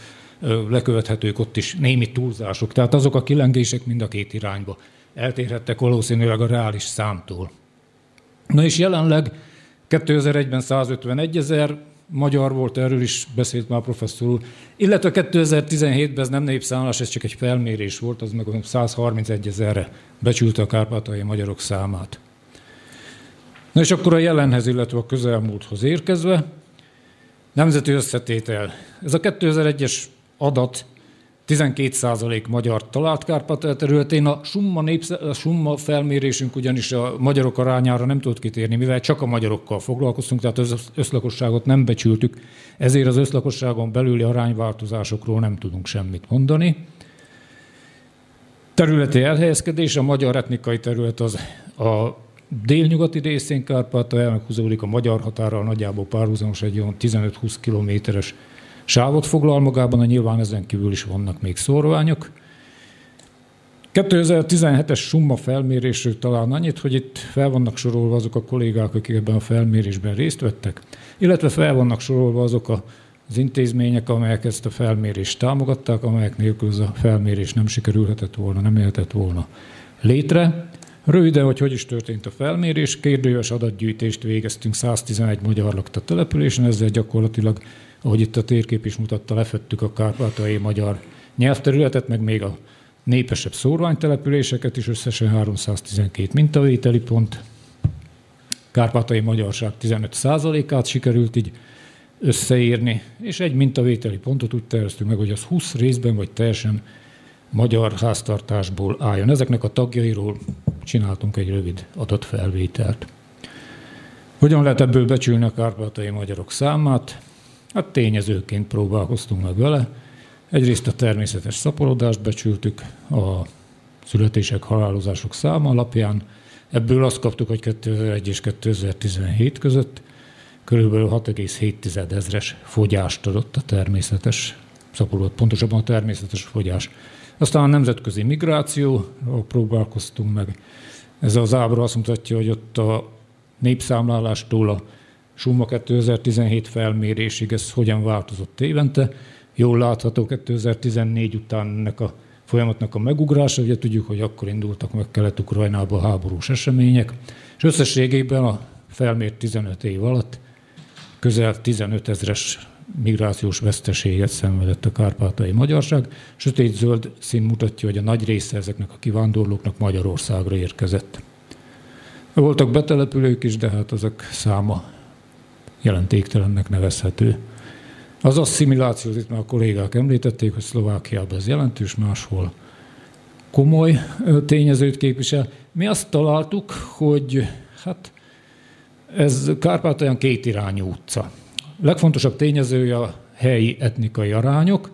S5: lekövethetők ott is némi túlzások. Tehát azok a kilengések mind a két irányba eltérhettek valószínűleg a reális számtól. Na és jelenleg 2001-ben 151 ezer, magyar volt, erről is beszélt már a professzor úr. Illetve 2017-ben ez nem népszámlás, ez csak egy felmérés volt, az meg 131 ezerre becsülte a kárpátai magyarok számát. Na és akkor a jelenhez, illetve a közelmúlthoz érkezve, nemzeti összetétel. Ez a 2001-es adat 12% magyar talált Kárpát területén. A summa, népsz, a summa felmérésünk ugyanis a magyarok arányára nem tudott kitérni, mivel csak a magyarokkal foglalkoztunk, tehát az összlakosságot nem becsültük, ezért az összlakosságon belüli arányváltozásokról nem tudunk semmit mondani. Területi elhelyezkedés, a magyar etnikai terület az a délnyugati részén Kárpátalján húzódik a magyar határral nagyjából párhuzamos egy olyan 15-20 kilométeres sávot foglal magában, a nyilván ezen kívül is vannak még szorványok. 2017-es summa felmérésről talán annyit, hogy itt fel vannak sorolva azok a kollégák, akik ebben a felmérésben részt vettek, illetve fel vannak sorolva azok a az intézmények, amelyek ezt a felmérést támogatták, amelyek nélkül ez a felmérés nem sikerülhetett volna, nem élhetett volna létre. Röviden, hogy hogy is történt a felmérés, kérdőjös adatgyűjtést végeztünk 111 magyar lakta településen, ezzel gyakorlatilag, ahogy itt a térkép is mutatta, lefettük a kárpátai magyar nyelvterületet, meg még a népesebb szórványtelepüléseket is, összesen 312 mintavételi pont. Kárpátai magyarság 15%-át sikerült így összeírni, és egy mintavételi pontot úgy terveztünk meg, hogy az 20 részben vagy teljesen magyar háztartásból álljon. Ezeknek a tagjairól csináltunk egy rövid adatfelvételt. Hogyan lehet ebből becsülni a kárpátai magyarok számát? Hát tényezőként próbálkoztunk meg vele. Egyrészt a természetes szaporodást becsültük a születések, halálozások száma alapján. Ebből azt kaptuk, hogy 2001 és 2017 között körülbelül 6,7 ezres fogyást adott a természetes szaporodott, pontosabban a természetes fogyás. Aztán a nemzetközi migráció, próbálkoztunk meg. Ez az ábra azt mutatja, hogy ott a népszámlálástól a Summa 2017 felmérésig ez hogyan változott évente. Jól látható 2014 után ennek a folyamatnak a megugrása, ugye tudjuk, hogy akkor indultak meg Kelet-Ukrajnában háborús események, és összességében a felmért 15 év alatt közel 15 ezres migrációs veszteséget szenvedett a kárpátai magyarság. Sötét-zöld szín mutatja, hogy a nagy része ezeknek a kivándorlóknak Magyarországra érkezett. Voltak betelepülők is, de hát azok száma jelentéktelennek nevezhető. Az asszimilációt itt már a kollégák említették, hogy Szlovákiában ez jelentős, máshol komoly tényezőt képvisel. Mi azt találtuk, hogy hát ez Kárpátalján kétirányú utca. Legfontosabb tényezője a helyi etnikai arányok.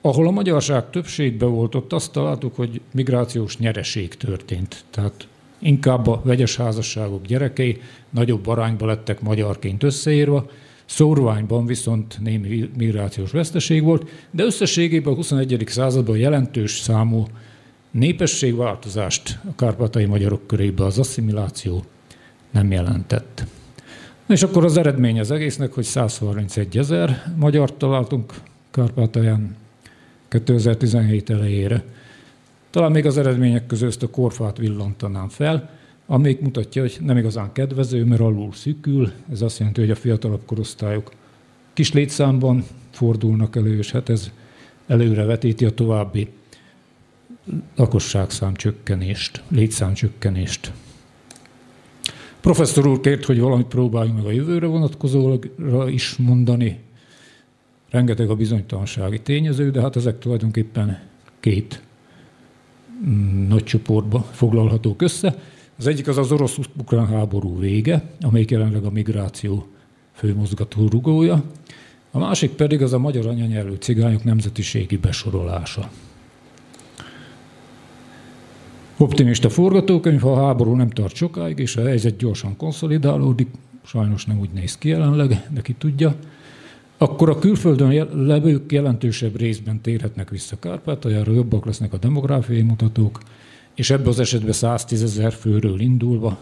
S5: Ahol a magyarság többségben volt, ott azt találtuk, hogy migrációs nyereség történt. Tehát inkább a vegyes házasságok gyerekei nagyobb arányban lettek magyarként összeírva, szórványban viszont némi migrációs veszteség volt, de összességében a 21. században jelentős számú népességváltozást a kárpátai magyarok körében az asszimiláció nem jelentett. És akkor az eredmény az egésznek, hogy 131 ezer magyar találtunk Kárpátalján 2017 elejére. Talán még az eredmények közül ezt a korfát villantanám fel, amelyik mutatja, hogy nem igazán kedvező, mert alul szűkül. Ez azt jelenti, hogy a fiatalabb korosztályok kis létszámban fordulnak elő, és hát ez előre vetíti a további lakosságszám csökkenést, létszám csökkenést. Professzor úr kért, hogy valamit próbáljunk meg a jövőre vonatkozóra is mondani. Rengeteg a bizonytalansági tényező, de hát ezek tulajdonképpen két nagy csoportba foglalhatók össze. Az egyik az az orosz-ukrán háború vége, amelyik jelenleg a migráció főmozgató rugója. A másik pedig az a magyar anyanyelvű cigányok nemzetiségi besorolása. Optimista forgatókönyv, ha a háború nem tart sokáig, és a helyzet gyorsan konszolidálódik, sajnos nem úgy néz ki jelenleg, de ki tudja, akkor a külföldön levők jelentősebb részben térhetnek vissza Kárpátaljára, jobbak lesznek a demográfiai mutatók, és ebbe az esetben 110 ezer főről indulva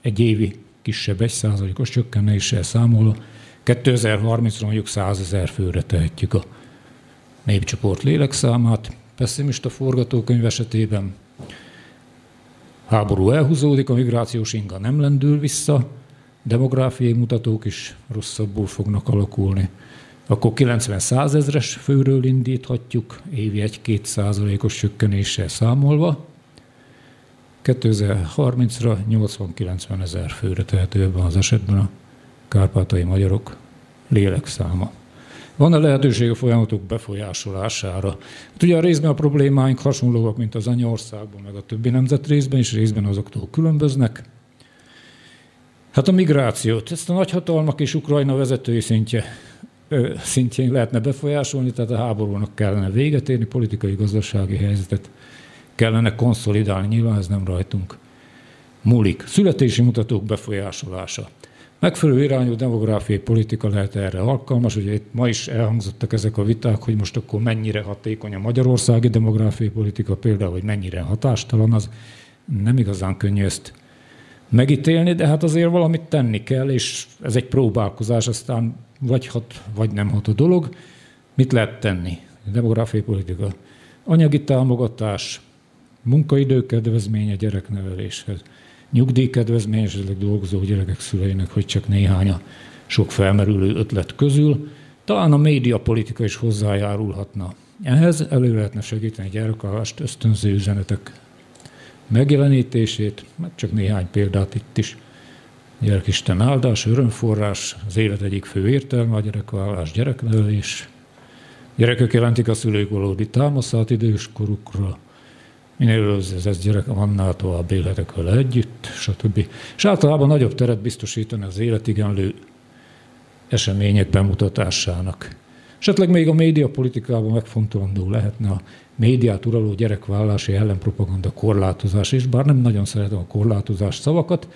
S5: egy évi kisebb egy százalékos csökkenéssel számolva 2030-ra mondjuk 100 ezer főre tehetjük a népcsoport lélekszámát. Pessimista forgatókönyv esetében háború elhúzódik, a migrációs inga nem lendül vissza, demográfiai mutatók is rosszabbul fognak alakulni. Akkor 90-100 ezres főről indíthatjuk, évi 1-2 százalékos csökkenéssel számolva. 2030-ra 80-90 ezer főre tehető ebben az esetben a kárpátai magyarok lélekszáma. Van-e lehetőség a folyamatok befolyásolására? Hát ugye a részben a problémáink hasonlóak, mint az anyaországban, meg a többi nemzet részben, és részben azoktól különböznek. Hát a migrációt, ezt a nagyhatalmak és Ukrajna vezetői szintje, szintjén lehetne befolyásolni, tehát a háborúnak kellene véget érni, politikai, gazdasági helyzetet kellene konszolidálni, nyilván ez nem rajtunk múlik. Születési mutatók befolyásolása. Megfelelő irányú demográfiai politika lehet erre alkalmas. Ugye itt ma is elhangzottak ezek a viták, hogy most akkor mennyire hatékony a magyarországi demográfiai politika, például, hogy mennyire hatástalan az. Nem igazán könnyű ezt megítélni, de hát azért valamit tenni kell, és ez egy próbálkozás, aztán vagy hat, vagy nem hat a dolog. Mit lehet tenni? Demográfiai politika. Anyagi támogatás, munkaidő kedvezménye gyerekneveléshez, nyugdíjkedvezmény esetleg dolgozó gyerekek szüleinek, hogy csak néhány a sok felmerülő ötlet közül, talán a médiapolitika is hozzájárulhatna. Ehhez elő lehetne segíteni gyerekállást, ösztönző üzenetek megjelenítését, meg csak néhány példát itt is. Gyerekisten áldás, örömforrás, az élet egyik fő értelme, a gyerekvállás, gyereknevelés. Gyerekek jelentik a szülők valódi támaszát időskorukra, minél ez, ez gyerek annál tovább élhetek vele együtt, stb. És általában nagyobb teret biztosítani az életigenlő események bemutatásának. Esetleg még a médiapolitikában megfontolandó lehetne a médiát uraló gyerekvállalási ellenpropaganda korlátozás is, bár nem nagyon szeretem a korlátozás szavakat,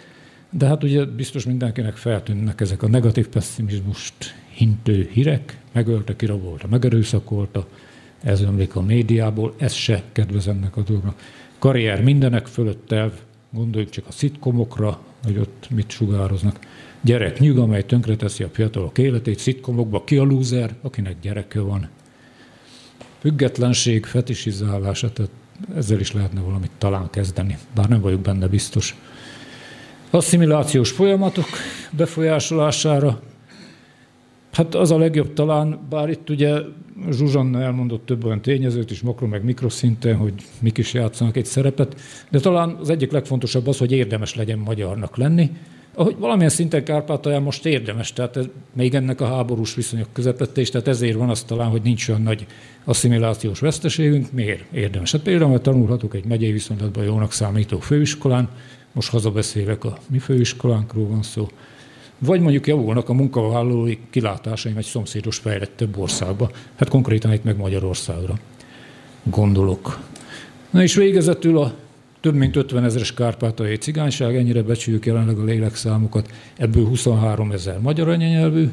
S5: de hát ugye biztos mindenkinek feltűnnek ezek a negatív pessimizmust hintő hírek, megölte, kirabolta, megerőszakolta, ez ömlik a médiából, ez se kedvez ennek a dolognak. Karrier mindenek fölött elv, gondoljunk csak a szitkomokra, hogy ott mit sugároznak. Gyerek nyug, amely tönkreteszi a fiatalok életét, szitkomokba ki a lúzer, akinek gyereke van. Függetlenség, fetisizálása, tehát ezzel is lehetne valamit talán kezdeni, bár nem vagyok benne biztos. Asszimilációs folyamatok befolyásolására, Hát az a legjobb talán, bár itt ugye Zsuzsanna elmondott több olyan tényezőt is, makro meg mikroszinten, hogy mik is játszanak egy szerepet, de talán az egyik legfontosabb az, hogy érdemes legyen magyarnak lenni, ahogy valamilyen szinten Kárpátalján most érdemes, tehát ez, még ennek a háborús viszonyok közepette is, tehát ezért van az talán, hogy nincs olyan nagy asszimilációs veszteségünk. Miért érdemes? Hát például, hogy tanulhatok egy megyei viszonylatban jónak számító főiskolán, most hazabeszélek a mi főiskolánkról van szó, vagy mondjuk javulnak a munkavállalói kilátásaim egy szomszédos fejlettebb országba, hát konkrétan itt meg Magyarországra gondolok. Na és végezetül a több mint 50 ezeres kárpátai cigányság, ennyire becsüljük jelenleg a lélekszámokat, ebből 23 ezer magyar anyanyelvű,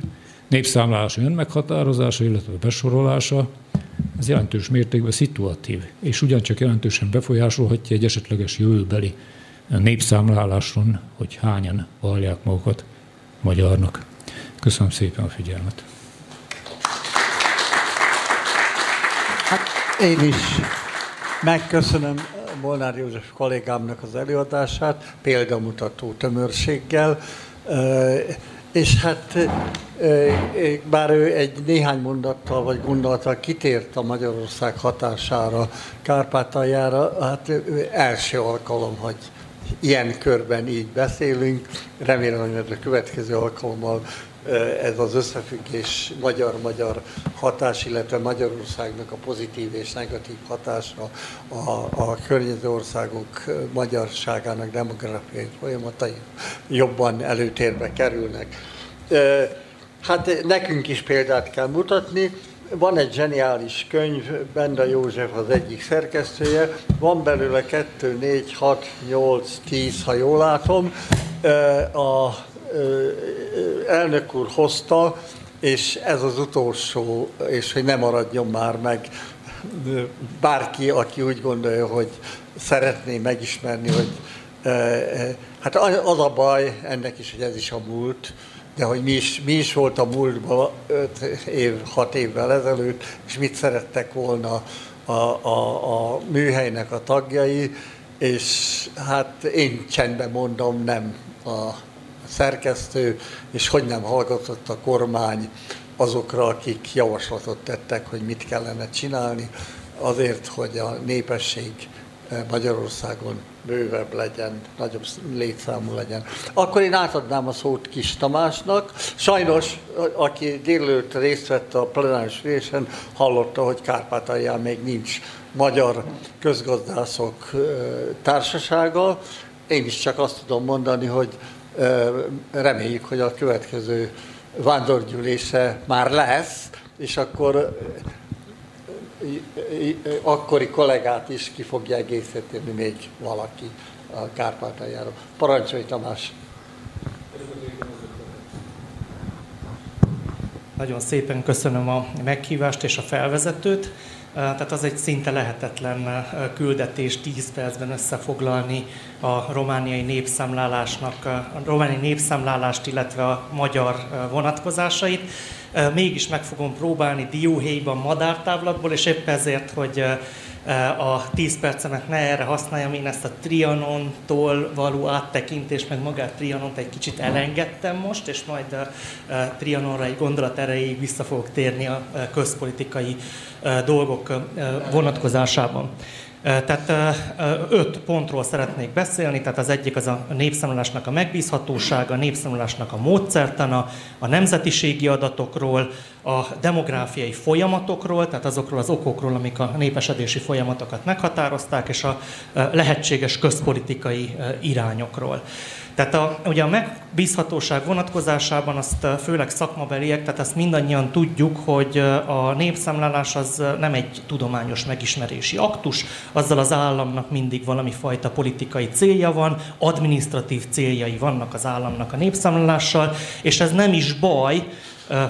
S5: népszámlálás önmeghatározása, illetve besorolása, ez jelentős mértékben szituatív, és ugyancsak jelentősen befolyásolhatja egy esetleges jövőbeli népszámláláson, hogy hányan vallják magukat magyarnak. Köszönöm szépen a figyelmet.
S1: Hát én is megköszönöm Molnár József kollégámnak az előadását, példamutató tömörséggel, és hát bár ő egy néhány mondattal vagy gondolattal kitért a Magyarország hatására, Kárpátaljára, hát első alkalom, hogy ilyen körben így beszélünk. Remélem, hogy a következő alkalommal ez az összefüggés magyar-magyar hatás, illetve Magyarországnak a pozitív és negatív hatása a, a környező országok magyarságának demográfiai folyamatai jobban előtérbe kerülnek. Hát nekünk is példát kell mutatni, van egy zseniális könyv, Benda József az egyik szerkesztője, van belőle 2, 4, 6, 8, 10, ha jól látom. A elnök úr hozta, és ez az utolsó, és hogy ne maradjon már meg. Bárki, aki úgy gondolja, hogy szeretné megismerni, hogy hát az a baj ennek is, hogy ez is a múlt, de hogy mi is, mi is volt a múltban 5 év, 6 évvel ezelőtt, és mit szerettek volna a, a, a műhelynek a tagjai, és hát én csendben mondom, nem a szerkesztő, és hogy nem hallgatott a kormány azokra, akik javaslatot tettek, hogy mit kellene csinálni, azért, hogy a népesség Magyarországon bővebb legyen, nagyobb létszámú legyen. Akkor én átadnám a szót Kis Tamásnak. Sajnos, aki délőtt részt vett a plenáris ülésen, hallotta, hogy Kárpátalján még nincs magyar közgazdászok társasága. Én is csak azt tudom mondani, hogy reméljük, hogy a következő vándorgyűlése már lesz, és akkor akkori kollégát is ki fogja egészíteni még valaki a Kárpátaljáról. Parancsolj Tamás!
S6: Nagyon szépen köszönöm a meghívást és a felvezetőt. Tehát az egy szinte lehetetlen küldetés 10 percben összefoglalni a romániai népszámlálásnak, a romániai népszámlálást, illetve a magyar vonatkozásait. Mégis meg fogom próbálni dióhéjban madártávlatból, és épp ezért, hogy a 10 percemet ne erre használjam, én ezt a Trianontól való áttekintést, meg magát Trianont egy kicsit elengedtem most, és majd a Trianonra egy gondolat erejéig vissza fogok térni a közpolitikai dolgok vonatkozásában. Tehát öt pontról szeretnék beszélni, tehát az egyik az a népszámlálásnak a megbízhatósága, a népszámlálásnak a módszertana, a nemzetiségi adatokról, a demográfiai folyamatokról, tehát azokról az okokról, amik a népesedési folyamatokat meghatározták, és a lehetséges közpolitikai irányokról. Tehát a, ugye a megbízhatóság vonatkozásában azt főleg szakmabeliek, tehát azt mindannyian tudjuk, hogy a népszámlálás az nem egy tudományos megismerési aktus, azzal az államnak mindig valami fajta politikai célja van, administratív céljai vannak az államnak a népszámlálással, és ez nem is baj,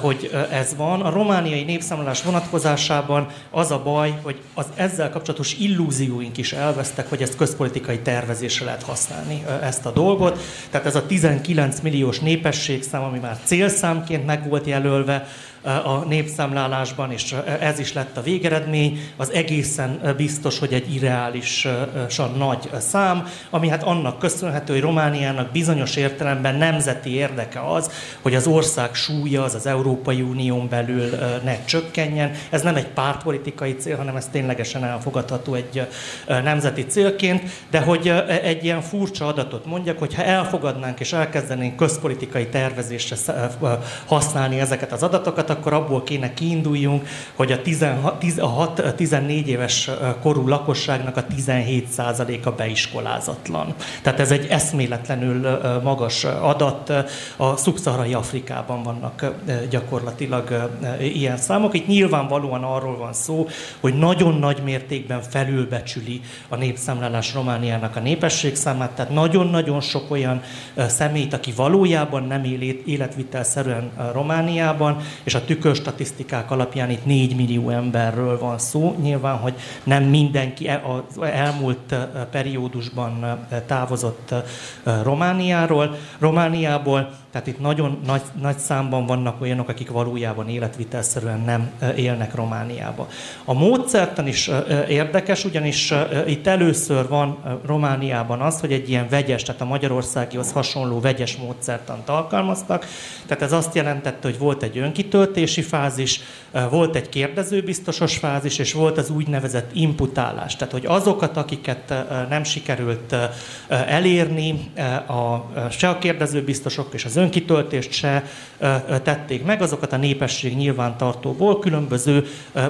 S6: hogy ez van. A romániai népszámlálás vonatkozásában az a baj, hogy az ezzel kapcsolatos illúzióink is elvesztek, hogy ezt közpolitikai tervezésre lehet használni ezt a dolgot. Tehát ez a 19 milliós népességszám, ami már célszámként meg volt jelölve, a népszámlálásban, és ez is lett a végeredmény, az egészen biztos, hogy egy irreálisan nagy szám, ami hát annak köszönhető, hogy Romániának bizonyos értelemben nemzeti érdeke az, hogy az ország súlya az az Európai Unión belül ne csökkenjen. Ez nem egy pártpolitikai cél, hanem ez ténylegesen elfogadható egy nemzeti célként, de hogy egy ilyen furcsa adatot mondjak, hogy ha elfogadnánk és elkezdenénk közpolitikai tervezésre használni ezeket az adatokat, akkor abból kéne kiinduljunk, hogy a 16, 14 éves korú lakosságnak a 17%-a beiskolázatlan. Tehát ez egy eszméletlenül magas adat. A szubszaharai Afrikában vannak gyakorlatilag ilyen számok. Itt nyilvánvalóan arról van szó, hogy nagyon nagy mértékben felülbecsüli a népszámlálás Romániának a népességszámát, tehát nagyon-nagyon sok olyan személyt, aki valójában nem él életvitelszerűen Romániában, és a a tükörstatisztikák alapján itt 4 millió emberről van szó. Nyilván, hogy nem mindenki e- az elmúlt periódusban távozott Romániáról, Romániából, tehát itt nagyon nagy, nagy számban vannak olyanok, akik valójában életvitelszerűen nem élnek Romániába. A módszertan is érdekes, ugyanis itt először van Romániában az, hogy egy ilyen vegyes, tehát a Magyarországihoz hasonló vegyes módszertant alkalmaztak. Tehát ez azt jelentette, hogy volt egy önkitöltési fázis, volt egy kérdezőbiztosos fázis, és volt az úgynevezett imputálás. Tehát, hogy azokat, akiket nem sikerült elérni, a, se a kérdezőbiztosok és az önkitöltést se tették meg, azokat a népesség nyilvántartóból különböző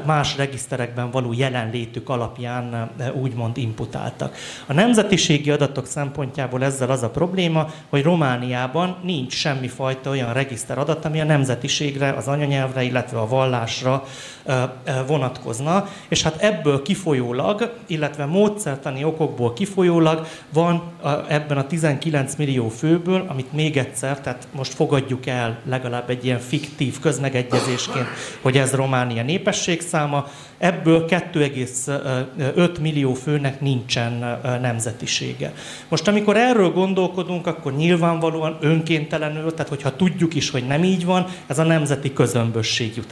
S6: más regiszterekben való jelenlétük alapján úgymond imputáltak. A nemzetiségi adatok szempontjából ezzel az a probléma, hogy Romániában nincs semmifajta olyan regiszter adat, ami a nemzetiségre, az anyanyelvre, illetve a vallásra vonatkozna, és hát ebből kifolyólag, illetve módszertani okokból kifolyólag van ebben a 19 millió főből, amit még egyszer, tehát most fogadjuk el legalább egy ilyen fiktív közmegegyezésként, hogy ez Románia népességszáma, ebből 2,5 millió főnek nincsen nemzetisége. Most amikor erről gondolkodunk, akkor nyilvánvalóan önkéntelenül, tehát hogyha tudjuk is, hogy nem így van, ez a nemzeti közömbösség jut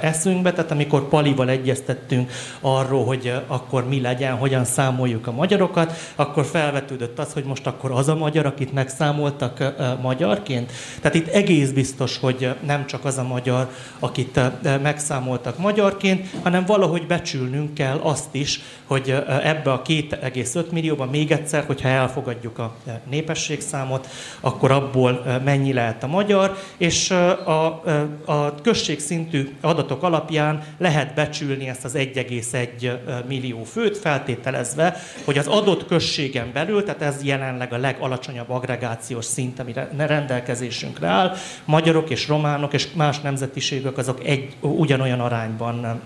S6: eszünkbe, tehát amikor Palival egyeztettünk arról, hogy akkor mi legyen, hogyan számoljuk a magyarokat, akkor felvetődött az, hogy most akkor az a magyar, akit megszámoltak magyarként. Tehát itt egész biztos, hogy nem csak az a magyar, akit megszámoltak magyarként, hanem valami valahogy becsülnünk kell azt is, hogy ebbe a 2,5 millióban még egyszer, hogyha elfogadjuk a népességszámot, akkor abból mennyi lehet a magyar, és a, a községszintű adatok alapján lehet becsülni ezt az 1,1 millió főt, feltételezve, hogy az adott községen belül, tehát ez jelenleg a legalacsonyabb agregációs szint, amire rendelkezésünkre áll. Magyarok és románok és más nemzetiségek azok egy, ugyanolyan arányban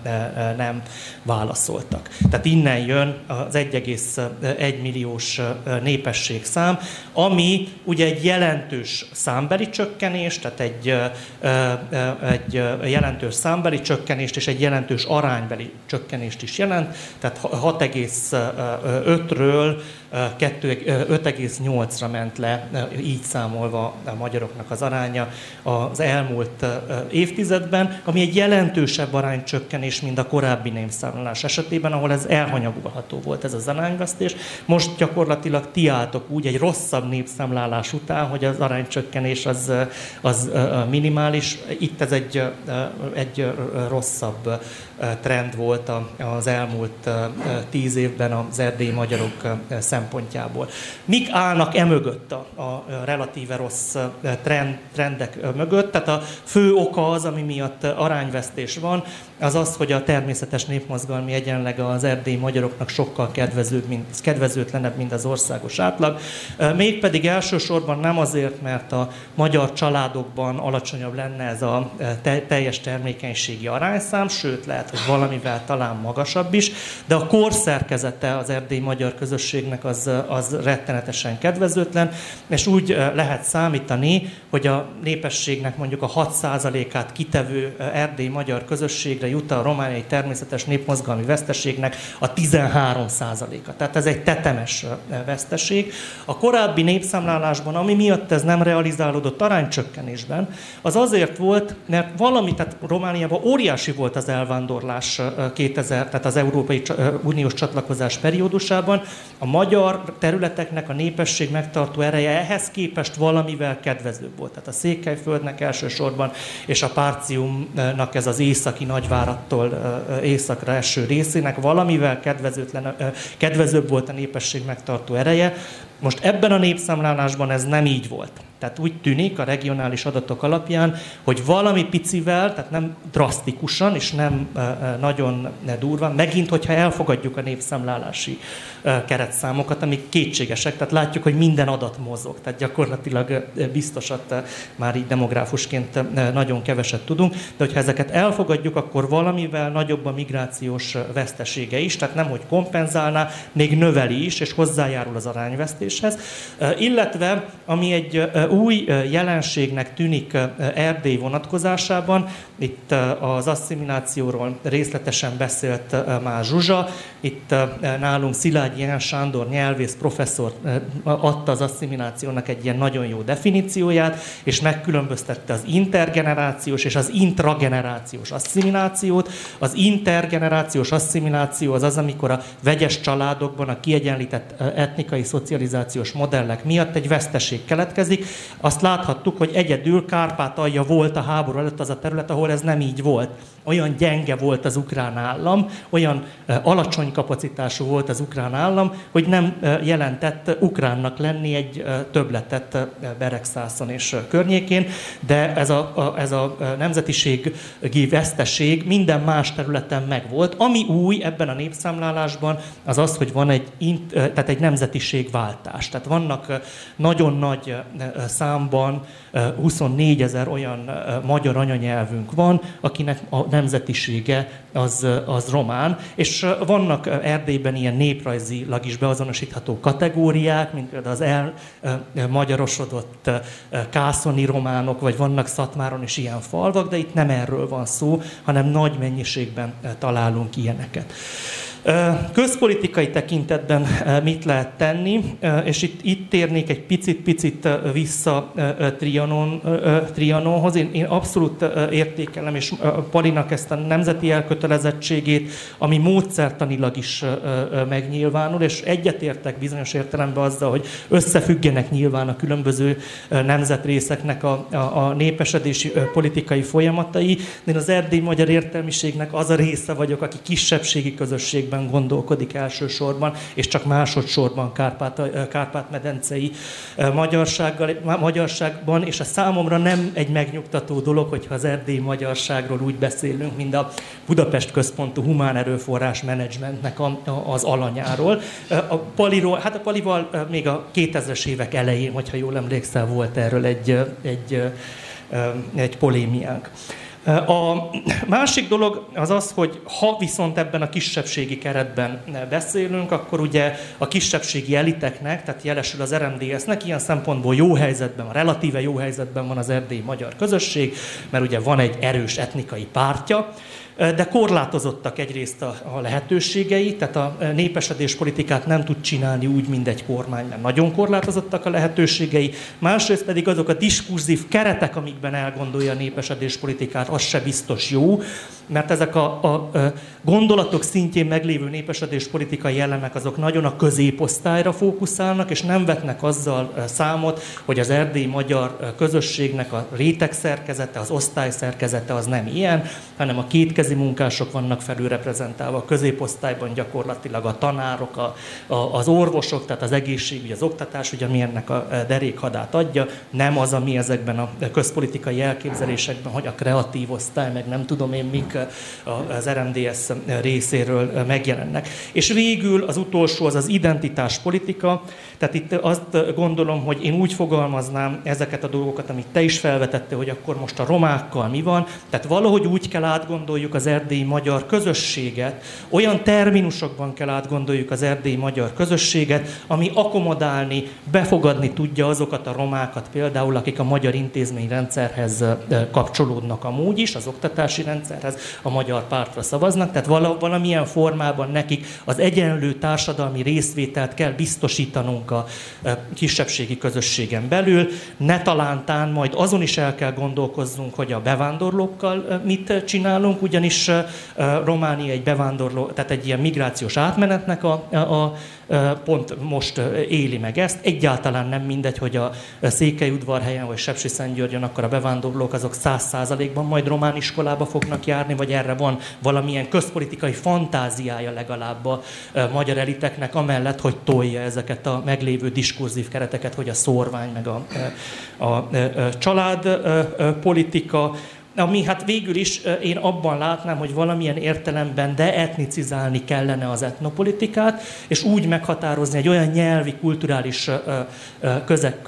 S6: nem, nem válaszoltak. Tehát innen jön az 1,1 milliós népességszám, ami ugye egy jelentős számbeli csökkenés, tehát egy, egy jelentős számbeli csökkenést és egy jelentős aránybeli csökkenést is jelent, tehát 6,5-ről 5,8-ra ment le, így számolva a magyaroknak az aránya az elmúlt évtizedben, ami egy jelentősebb aránycsökkenés, mint a korábbi népszámlálás esetében, ahol ez elhanyagolható volt ez az arányvesztés. Most gyakorlatilag ti álltok úgy egy rosszabb népszámlálás után, hogy az aránycsökkenés az, az minimális. Itt ez egy, egy rosszabb trend volt az elmúlt tíz évben az erdélyi magyarok szempontjából. Mik állnak emögött a, a relatíve rossz trend, trendek mögött? Tehát a fő oka az, ami miatt arányvesztés van, az az, hogy a természetes népmozgalmi egyenleg az erdélyi magyaroknak sokkal kedvezőbb, mint, kedvezőtlenebb, mint az országos átlag. Mégpedig elsősorban nem azért, mert a magyar családokban alacsonyabb lenne ez a te, teljes termékenységi arányszám, sőt lehet, hogy valamivel talán magasabb is, de a korszerkezete az erdélyi magyar közösségnek az, az rettenetesen kedvezőtlen, és úgy lehet számítani, hogy a népességnek mondjuk a 6%-át kitevő erdélyi magyar közösségre jut a romániai természetes népmozgalmi veszteségnek a 13 a Tehát ez egy tetemes veszteség. A korábbi népszámlálásban, ami miatt ez nem realizálódott aránycsökkenésben, az azért volt, mert valami, tehát Romániában óriási volt az elvándorlás 2000, tehát az Európai Uniós csatlakozás periódusában. A magyar területeknek a népesség megtartó ereje ehhez képest valamivel kedvezőbb volt. Tehát a Székelyföldnek elsősorban, és a Párciumnak ez az északi nagyváros várattól északra eső részének valamivel kedvezőtlen, kedvezőbb volt a népesség megtartó ereje. Most ebben a népszámlálásban ez nem így volt. Tehát úgy tűnik a regionális adatok alapján, hogy valami picivel, tehát nem drasztikusan és nem nagyon durva, megint, hogyha elfogadjuk a népszámlálási keretszámokat, amik kétségesek, tehát látjuk, hogy minden adat mozog, tehát gyakorlatilag biztosat már így demográfusként nagyon keveset tudunk, de hogyha ezeket elfogadjuk, akkor valamivel nagyobb a migrációs vesztesége is, tehát nem, hogy kompenzálná, még növeli is, és hozzájárul az arányvesztéshez. Illetve, ami egy új jelenségnek tűnik Erdély vonatkozásában, itt az asszimilációról részletesen beszélt már Zsuzsa, itt nálunk Szilágyi Ján Sándor nyelvész professzor adta az asszimilációnak egy ilyen nagyon jó definícióját, és megkülönböztette az intergenerációs és az intragenerációs asszimilációt. Az intergenerációs asszimiláció az az, amikor a vegyes családokban a kiegyenlített etnikai szocializációs modellek miatt egy veszteség keletkezik, azt láthattuk, hogy egyedül Kárpátalja volt a háború előtt az a terület, ahol ez nem így volt. Olyan gyenge volt az ukrán állam, olyan alacsony kapacitású volt az ukrán állam, hogy nem jelentett ukránnak lenni egy többletet Beregszászon és környékén, de ez a, a, ez a nemzetiségi veszteség minden más területen megvolt. Ami új ebben a népszámlálásban, az az, hogy van egy, tehát egy nemzetiségváltás. Tehát vannak nagyon nagy számban 24 ezer olyan magyar anyanyelvünk van, akinek a nemzetisége az, az román, és vannak Erdélyben ilyen néprajzilag is beazonosítható kategóriák, mint például az elmagyarosodott kászoni románok, vagy vannak Szatmáron is ilyen falvak, de itt nem erről van szó, hanem nagy mennyiségben találunk ilyeneket. Közpolitikai tekintetben mit lehet tenni, és itt, itt térnék egy picit-picit vissza Trianon, Trianonhoz. Én, én abszolút értékelem, és Palinak ezt a nemzeti elkötelezettségét, ami módszertanilag is megnyilvánul, és egyetértek bizonyos értelemben azzal, hogy összefüggenek nyilván a különböző nemzetrészeknek a, a, a népesedési politikai folyamatai. Én az erdély magyar értelmiségnek az a része vagyok, aki kisebbségi közösség közösségben gondolkodik elsősorban, és csak másodszorban Kárpát, Kárpát-medencei magyarsággal, magyarságban, és a számomra nem egy megnyugtató dolog, hogyha az erdélyi magyarságról úgy beszélünk, mint a Budapest központú humán erőforrás menedzsmentnek az alanyáról. A Paliról, hát a Palival még a 2000-es évek elején, hogyha jól emlékszel, volt erről egy, egy, egy polémiánk. A másik dolog az az, hogy ha viszont ebben a kisebbségi keretben beszélünk, akkor ugye a kisebbségi eliteknek, tehát jelesül az RMDS-nek ilyen szempontból jó helyzetben, relatíve jó helyzetben van az erdélyi magyar közösség, mert ugye van egy erős etnikai pártja, de korlátozottak egyrészt a, a lehetőségei, tehát a népesedés politikát nem tud csinálni úgy, mint egy kormány, mert nagyon korlátozottak a lehetőségei, másrészt pedig azok a diskurzív keretek, amikben elgondolja a népesedés politikát, az se biztos jó, mert ezek a, a, a gondolatok szintjén meglévő népesedés politikai elemek azok nagyon a középosztályra fókuszálnak, és nem vetnek azzal számot, hogy az erdélyi magyar közösségnek a réteg szerkezete, az osztály szerkezete az nem ilyen, hanem a kétkezi munkások vannak felülreprezentálva, középosztályban gyakorlatilag a tanárok, a, a, az orvosok, tehát az egészségügy, az oktatás, ugye ami ennek a derékhadát adja, nem az, ami ezekben a közpolitikai elképzelésekben, hogy a kreatív osztály, meg nem tudom én mik az RMDS részéről megjelennek. És végül az utolsó az az identitáspolitika, tehát itt azt gondolom, hogy én úgy fogalmaznám ezeket a dolgokat, amit te is felvetette, hogy akkor most a romákkal mi van, tehát valahogy úgy kell átgondoljuk az erdélyi magyar közösséget, olyan terminusokban kell átgondoljuk az erdélyi magyar közösséget, ami akomodálni, befogadni tudja azokat a romákat például, akik a magyar intézményrendszerhez kapcsolódnak amúgy is, az oktatási rendszerhez, a magyar pártra szavaznak, tehát valamilyen formában nekik az egyenlő társadalmi részvételt kell biztosítanunk a kisebbségi közösségen belül. Ne talántán majd azon is el kell gondolkoznunk, hogy a bevándorlókkal mit csinálunk, ugyanis Románia egy bevándorló, tehát egy ilyen migrációs átmenetnek a, a pont most éli meg ezt. Egyáltalán nem mindegy, hogy a Székelyudvarhelyen vagy Sepsiszentgyörgyön akkor a bevándorlók azok száz százalékban majd román iskolába fognak járni, vagy erre van valamilyen közpolitikai fantáziája legalább a magyar eliteknek, amellett, hogy tolja ezeket a meglévő diskurzív kereteket, hogy a szorvány, meg a, a, a családpolitika, ami hát végül is én abban látnám, hogy valamilyen értelemben deetnicizálni kellene az etnopolitikát, és úgy meghatározni egy olyan nyelvi, kulturális közeg,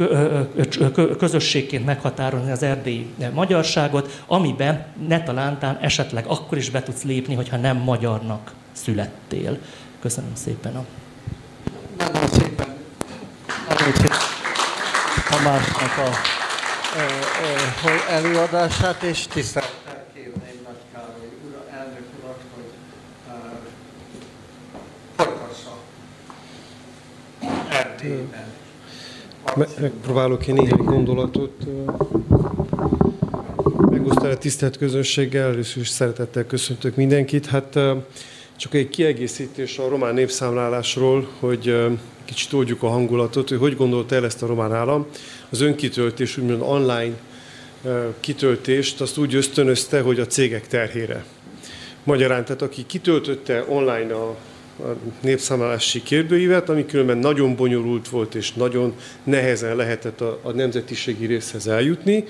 S6: közösségként meghatározni az erdélyi magyarságot, amiben ne talántán esetleg akkor is be tudsz lépni, hogyha nem magyarnak születtél. Köszönöm szépen a...
S1: Nagyon szépen. Szépen. Tamásnak a előadását, és tisztelettel kérném Nagy Károly ura, elnök urat, hogy folytassa.
S7: Megpróbálok én néhány gondolatot megosztani a tisztelt közönséggel. Először is szeretettel köszöntök mindenkit. Hát csak egy kiegészítés a román népszámlálásról, hogy kicsit oldjuk a hangulatot, hogy hogy gondolta el ezt a román állam. Az önkitöltés, úgymond online kitöltést, azt úgy ösztönözte, hogy a cégek terhére. Magyarán, tehát aki kitöltötte online a, a népszámlálási kérdőívet, ami különben nagyon bonyolult volt, és nagyon nehezen lehetett a, a nemzetiségi részhez eljutni,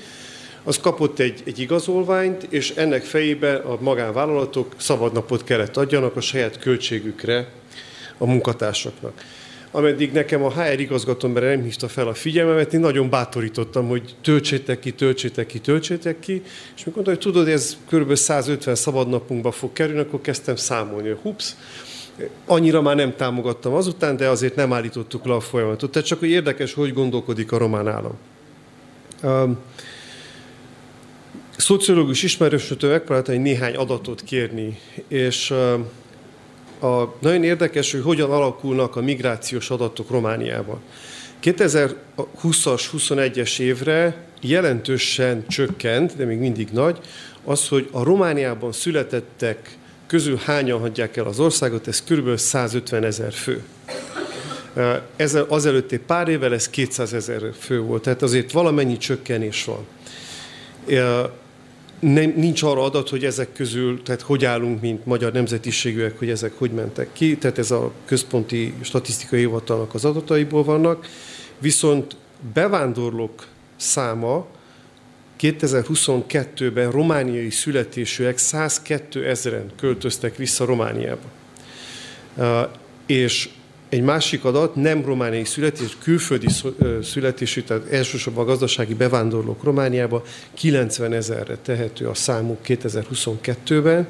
S7: az kapott egy, egy igazolványt, és ennek fejébe a magánvállalatok szabadnapot kellett adjanak a saját költségükre a munkatársaknak ameddig nekem a HR igazgatóm nem hívta fel a figyelmemet, én nagyon bátorítottam, hogy töltsétek ki, töltsétek ki, töltsétek ki, és mikor mondta, hogy tudod, ez kb. 150 szabadnapunkba fog kerülni, akkor kezdtem számolni, hogy hups, annyira már nem támogattam azután, de azért nem állítottuk le a folyamatot. Tehát csak hogy érdekes, hogy gondolkodik a román állam. Um, szociológus ismerősötől megpróbáltam egy néhány adatot kérni, és uh, a, nagyon érdekes, hogy hogyan alakulnak a migrációs adatok Romániában. 2020-as, 21-es évre jelentősen csökkent, de még mindig nagy, az, hogy a Romániában születettek közül hányan hagyják el az országot, ez kb. 150 ezer fő. Ez azelőtt egy pár évvel ez 200 ezer fő volt, tehát azért valamennyi csökkenés van. Nem, nincs arra adat, hogy ezek közül, tehát hogy állunk, mint magyar nemzetiségűek, hogy ezek hogy mentek ki, tehát ez a központi statisztikai hivatalnak az adataiból vannak, viszont bevándorlók száma 2022-ben romániai születésűek 102 ezeren költöztek vissza Romániába. És egy másik adat, nem romániai születés, külföldi születésű, tehát elsősorban a gazdasági bevándorlók Romániába 90 ezerre tehető a számuk 2022-ben.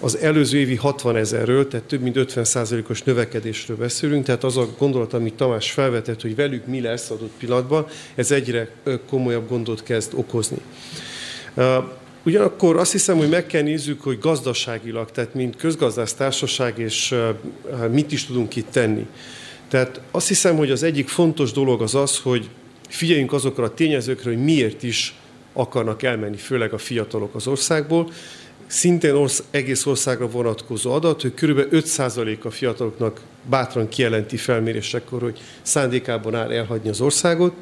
S7: Az előző évi 60 ezerről, tehát több mint 50 os növekedésről beszélünk, tehát az a gondolat, amit Tamás felvetett, hogy velük mi lesz adott pillanatban, ez egyre komolyabb gondot kezd okozni. Ugyanakkor azt hiszem, hogy meg kell nézzük, hogy gazdaságilag, tehát mint közgazdásztársaság, és mit is tudunk itt tenni. Tehát azt hiszem, hogy az egyik fontos dolog az az, hogy figyeljünk azokra a tényezőkre, hogy miért is akarnak elmenni, főleg a fiatalok az országból. Szintén orsz, egész országra vonatkozó adat, hogy kb. 5% a fiataloknak bátran kijelenti felmérésekor, hogy szándékában áll elhagyni az országot.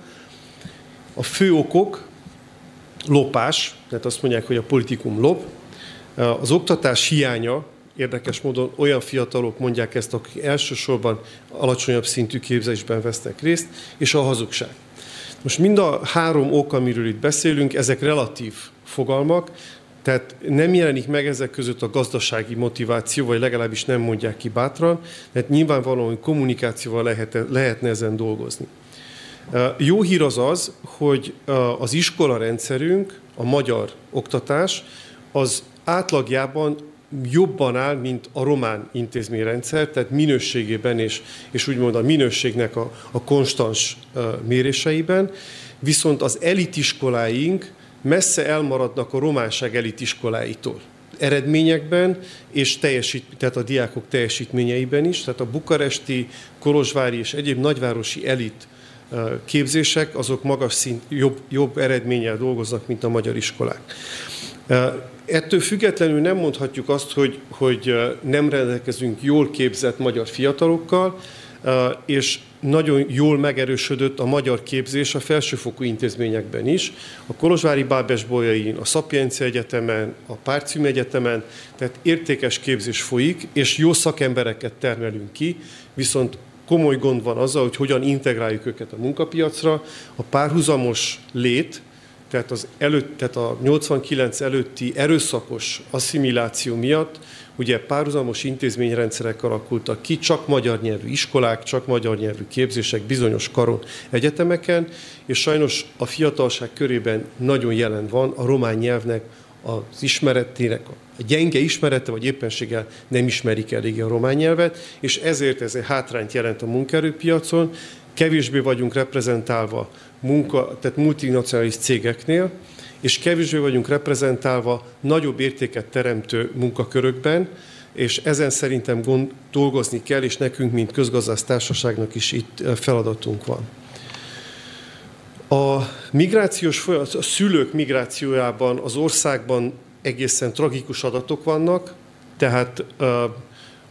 S7: A fő okok, lopás, tehát azt mondják, hogy a politikum lop. Az oktatás hiánya, érdekes módon olyan fiatalok mondják ezt, akik elsősorban alacsonyabb szintű képzésben vesznek részt, és a hazugság. Most mind a három ok, amiről itt beszélünk, ezek relatív fogalmak, tehát nem jelenik meg ezek között a gazdasági motiváció, vagy legalábbis nem mondják ki bátran, mert nyilvánvalóan kommunikációval lehet, lehetne ezen dolgozni. Jó hír az az, hogy az iskola rendszerünk, a magyar oktatás, az átlagjában jobban áll, mint a román intézményrendszer, tehát minőségében és, és úgymond a minőségnek a, a konstans méréseiben, viszont az elitiskoláink messze elmaradnak a románság elitiskoláitól eredményekben és teljesít, tehát a diákok teljesítményeiben is, tehát a bukaresti, kolozsvári és egyéb nagyvárosi elit képzések, azok magas szint, jobb, jobb eredménnyel dolgoznak, mint a magyar iskolák. Ettől függetlenül nem mondhatjuk azt, hogy, hogy nem rendelkezünk jól képzett magyar fiatalokkal, és nagyon jól megerősödött a magyar képzés a felsőfokú intézményekben is. A Kolozsvári Bábes Bolyain, a Szapiencia Egyetemen, a Párcüm Egyetemen, tehát értékes képzés folyik, és jó szakembereket termelünk ki, viszont komoly gond van azzal, hogy hogyan integráljuk őket a munkapiacra. A párhuzamos lét, tehát, az előtt, tehát a 89 előtti erőszakos asszimiláció miatt ugye párhuzamos intézményrendszerek alakultak ki, csak magyar nyelvű iskolák, csak magyar nyelvű képzések bizonyos karon egyetemeken, és sajnos a fiatalság körében nagyon jelen van a román nyelvnek az ismeretének a gyenge ismerete, vagy éppenséggel nem ismerik eléggé a román nyelvet, és ezért ez egy hátrányt jelent a munkaerőpiacon, kevésbé vagyunk reprezentálva munka, tehát multinacionális cégeknél, és kevésbé vagyunk reprezentálva nagyobb értéket teremtő munkakörökben, és ezen szerintem gond, dolgozni kell, és nekünk, mint közgazdász is itt feladatunk van. A migrációs folyamat, a szülők migrációjában az országban egészen tragikus adatok vannak, tehát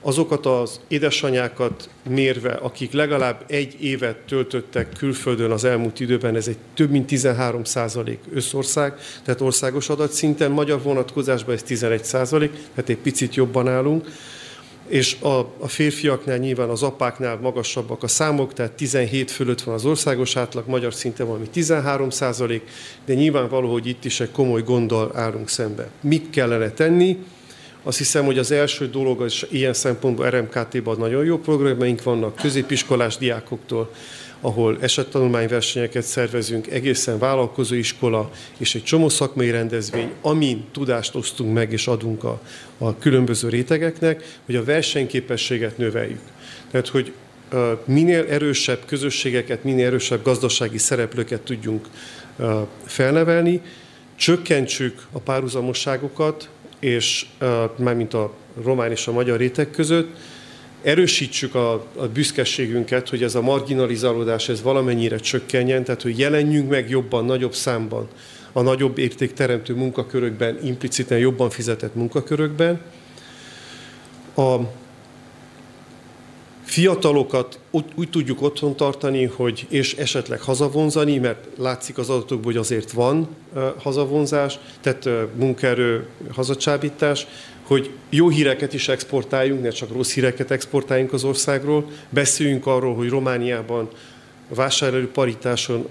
S7: azokat az édesanyákat mérve, akik legalább egy évet töltöttek külföldön az elmúlt időben, ez egy több mint 13 százalék összország, tehát országos adatszinten, magyar vonatkozásban ez 11 százalék, tehát egy picit jobban állunk és a, a férfiaknál nyilván az apáknál magasabbak a számok, tehát 17 fölött van az országos átlag, magyar szinten valami 13 százalék, de nyilvánvaló, hogy itt is egy komoly gonddal állunk szembe. Mit kellene tenni? Azt hiszem, hogy az első dolog, és ilyen szempontból RMKT-ban nagyon jó programjaink vannak, középiskolás diákoktól, ahol esettanulmányversenyeket szervezünk, egészen vállalkozóiskola és egy csomó szakmai rendezvény, amin tudást osztunk meg és adunk a, a különböző rétegeknek, hogy a versenyképességet növeljük. Tehát, hogy minél erősebb közösségeket, minél erősebb gazdasági szereplőket tudjunk felnevelni, csökkentsük a párhuzamosságokat, és mármint a román és a magyar réteg között, erősítsük a, a büszkeségünket, hogy ez a marginalizálódás ez valamennyire csökkenjen, tehát hogy jelenjünk meg jobban, nagyobb számban a nagyobb értékteremtő munkakörökben, impliciten jobban fizetett munkakörökben. A fiatalokat úgy, úgy tudjuk otthon tartani, hogy, és esetleg hazavonzani, mert látszik az adatokból, hogy azért van uh, hazavonzás, tehát uh, munkaerő hazacsábítás, hogy jó híreket is exportáljunk, ne csak rossz híreket exportáljunk az országról. Beszéljünk arról, hogy Romániában a vásárlói paritáson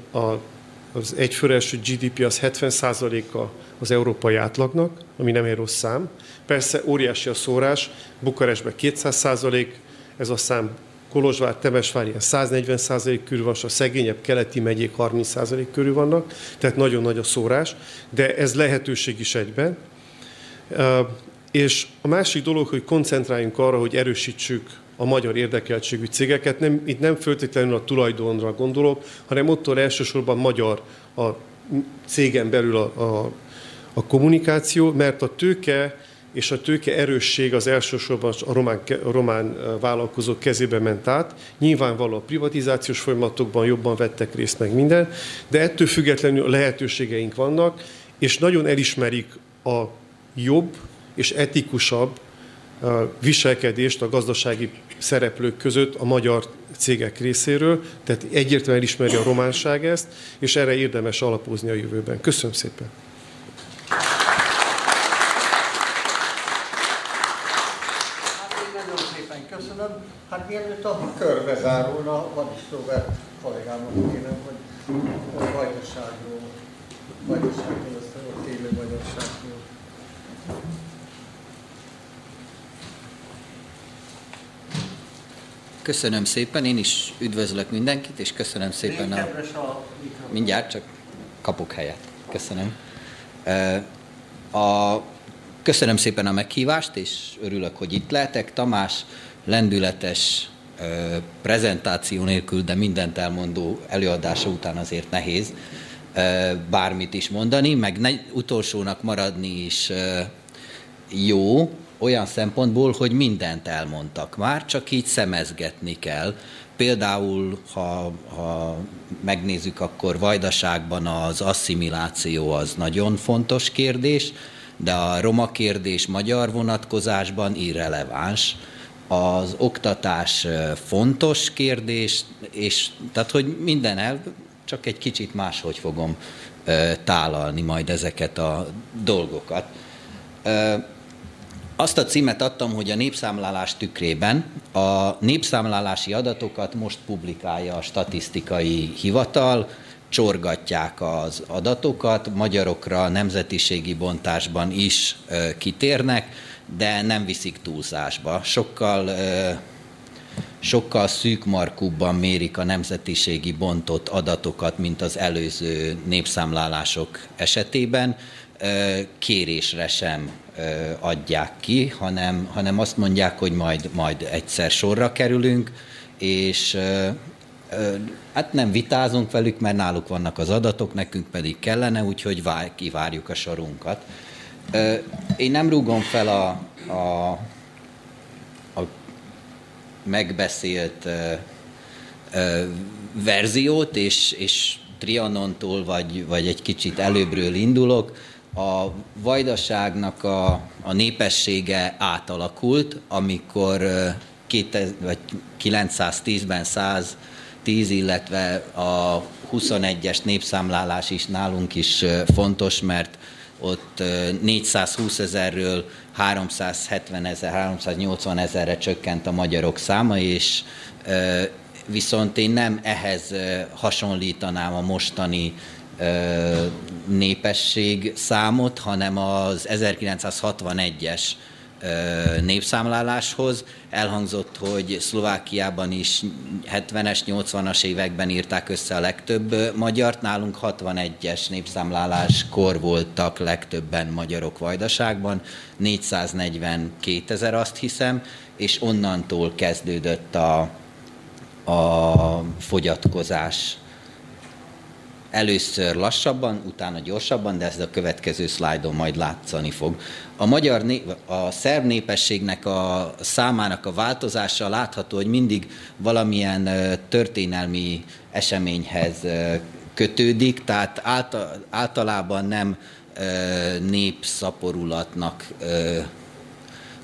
S7: az egyfőres GDP az 70%-a az európai átlagnak, ami nem egy rossz szám. Persze óriási a szórás, Bukarestben 200%, ez a szám Kolozsvár, Temesvár ilyen 140 százalék körül van, a szegényebb keleti megyék 30 százalék körül vannak, tehát nagyon nagy a szórás, de ez lehetőség is egyben. És a másik dolog, hogy koncentráljunk arra, hogy erősítsük a magyar érdekeltségű cégeket. Nem, itt nem föltétlenül a tulajdonra gondolok, hanem ottól elsősorban magyar a cégen belül a, a, a kommunikáció, mert a tőke és a tőke erősség az elsősorban a román, a román vállalkozók kezébe ment át. Nyilvánvaló a privatizációs folyamatokban jobban vettek részt meg minden, de ettől függetlenül lehetőségeink vannak, és nagyon elismerik a jobb és etikusabb viselkedést a gazdasági szereplők között a magyar cégek részéről, tehát egyértelműen elismeri a románság ezt, és erre érdemes alapozni a jövőben. Köszönöm szépen!
S1: Hát mielőtt a körbe zárulna, van is Robert kollégámnak kérem, hogy vajdaságról, vajdaságról, a téli vajdaságról.
S8: Köszönöm szépen, én is üdvözlök mindenkit, és köszönöm szépen a... Mindjárt csak kapok helyet. Köszönöm. A... Köszönöm szépen a meghívást, és örülök, hogy itt lehetek. Tamás lendületes prezentáció nélkül, de mindent elmondó előadása után azért nehéz bármit is mondani, meg ne, utolsónak maradni is jó, olyan szempontból, hogy mindent elmondtak már, csak így szemezgetni kell. Például, ha, ha megnézzük, akkor Vajdaságban az asszimiláció az nagyon fontos kérdés, de a roma kérdés magyar vonatkozásban irreleváns. Az oktatás fontos kérdés, és tehát, hogy minden el, csak egy kicsit máshogy fogom tálalni majd ezeket a dolgokat. Azt a címet adtam, hogy a népszámlálás tükrében a népszámlálási adatokat most publikálja a statisztikai hivatal, csorgatják az adatokat, magyarokra nemzetiségi bontásban is ö, kitérnek, de nem viszik túlzásba. Sokkal, ö, sokkal szűkmarkúbban mérik a nemzetiségi bontott adatokat, mint az előző népszámlálások esetében. Kérésre sem adják ki, hanem, hanem azt mondják, hogy majd, majd egyszer sorra kerülünk, és hát nem vitázunk velük, mert náluk vannak az adatok, nekünk pedig kellene, úgyhogy vár, kivárjuk a sorunkat. Én nem rúgom fel a, a, a megbeszélt verziót, és, és Trianontól vagy, vagy egy kicsit előbbről indulok, a vajdaságnak a, a népessége átalakult, amikor 910-ben 110, illetve a 21-es népszámlálás is nálunk is fontos, mert ott 420 ezerről 370 ezer, 380 ezerre csökkent a magyarok száma, és viszont én nem ehhez hasonlítanám a mostani népesség számot, hanem az 1961-es népszámláláshoz. Elhangzott, hogy Szlovákiában is 70-es, 80-as években írták össze a legtöbb magyart, nálunk 61-es népszámláláskor voltak legtöbben magyarok Vajdaságban, 442 ezer azt hiszem, és onnantól kezdődött a, a fogyatkozás Először lassabban, utána gyorsabban, de ez a következő szlájdon majd látszani fog. A magyar né- a szerb népességnek a számának a változása látható, hogy mindig valamilyen történelmi eseményhez kötődik, tehát általában nem népszaporulatnak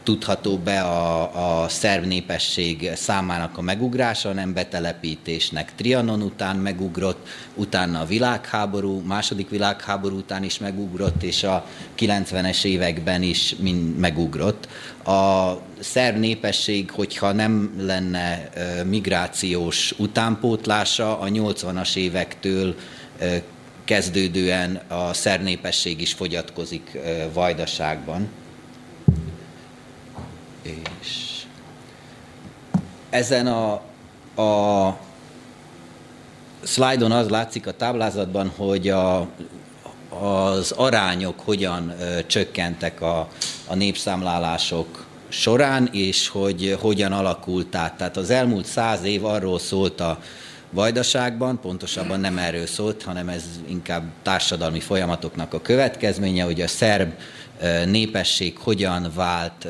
S8: tudható be a, a szerb népesség számának a megugrása, nem betelepítésnek Trianon után megugrott, utána a világháború, második világháború után is megugrott, és a 90-es években is mind megugrott. A szerb népesség, hogyha nem lenne migrációs utánpótlása, a 80-as évektől kezdődően a szerb népesség is fogyatkozik Vajdaságban. És ezen a, a szlájdon az látszik a táblázatban, hogy a, az arányok hogyan csökkentek a, a népszámlálások során, és hogy hogyan alakult át. Tehát az elmúlt száz év arról szólt a Vajdaságban, pontosabban nem erről szólt, hanem ez inkább társadalmi folyamatoknak a következménye, hogy a szerb népesség hogyan vált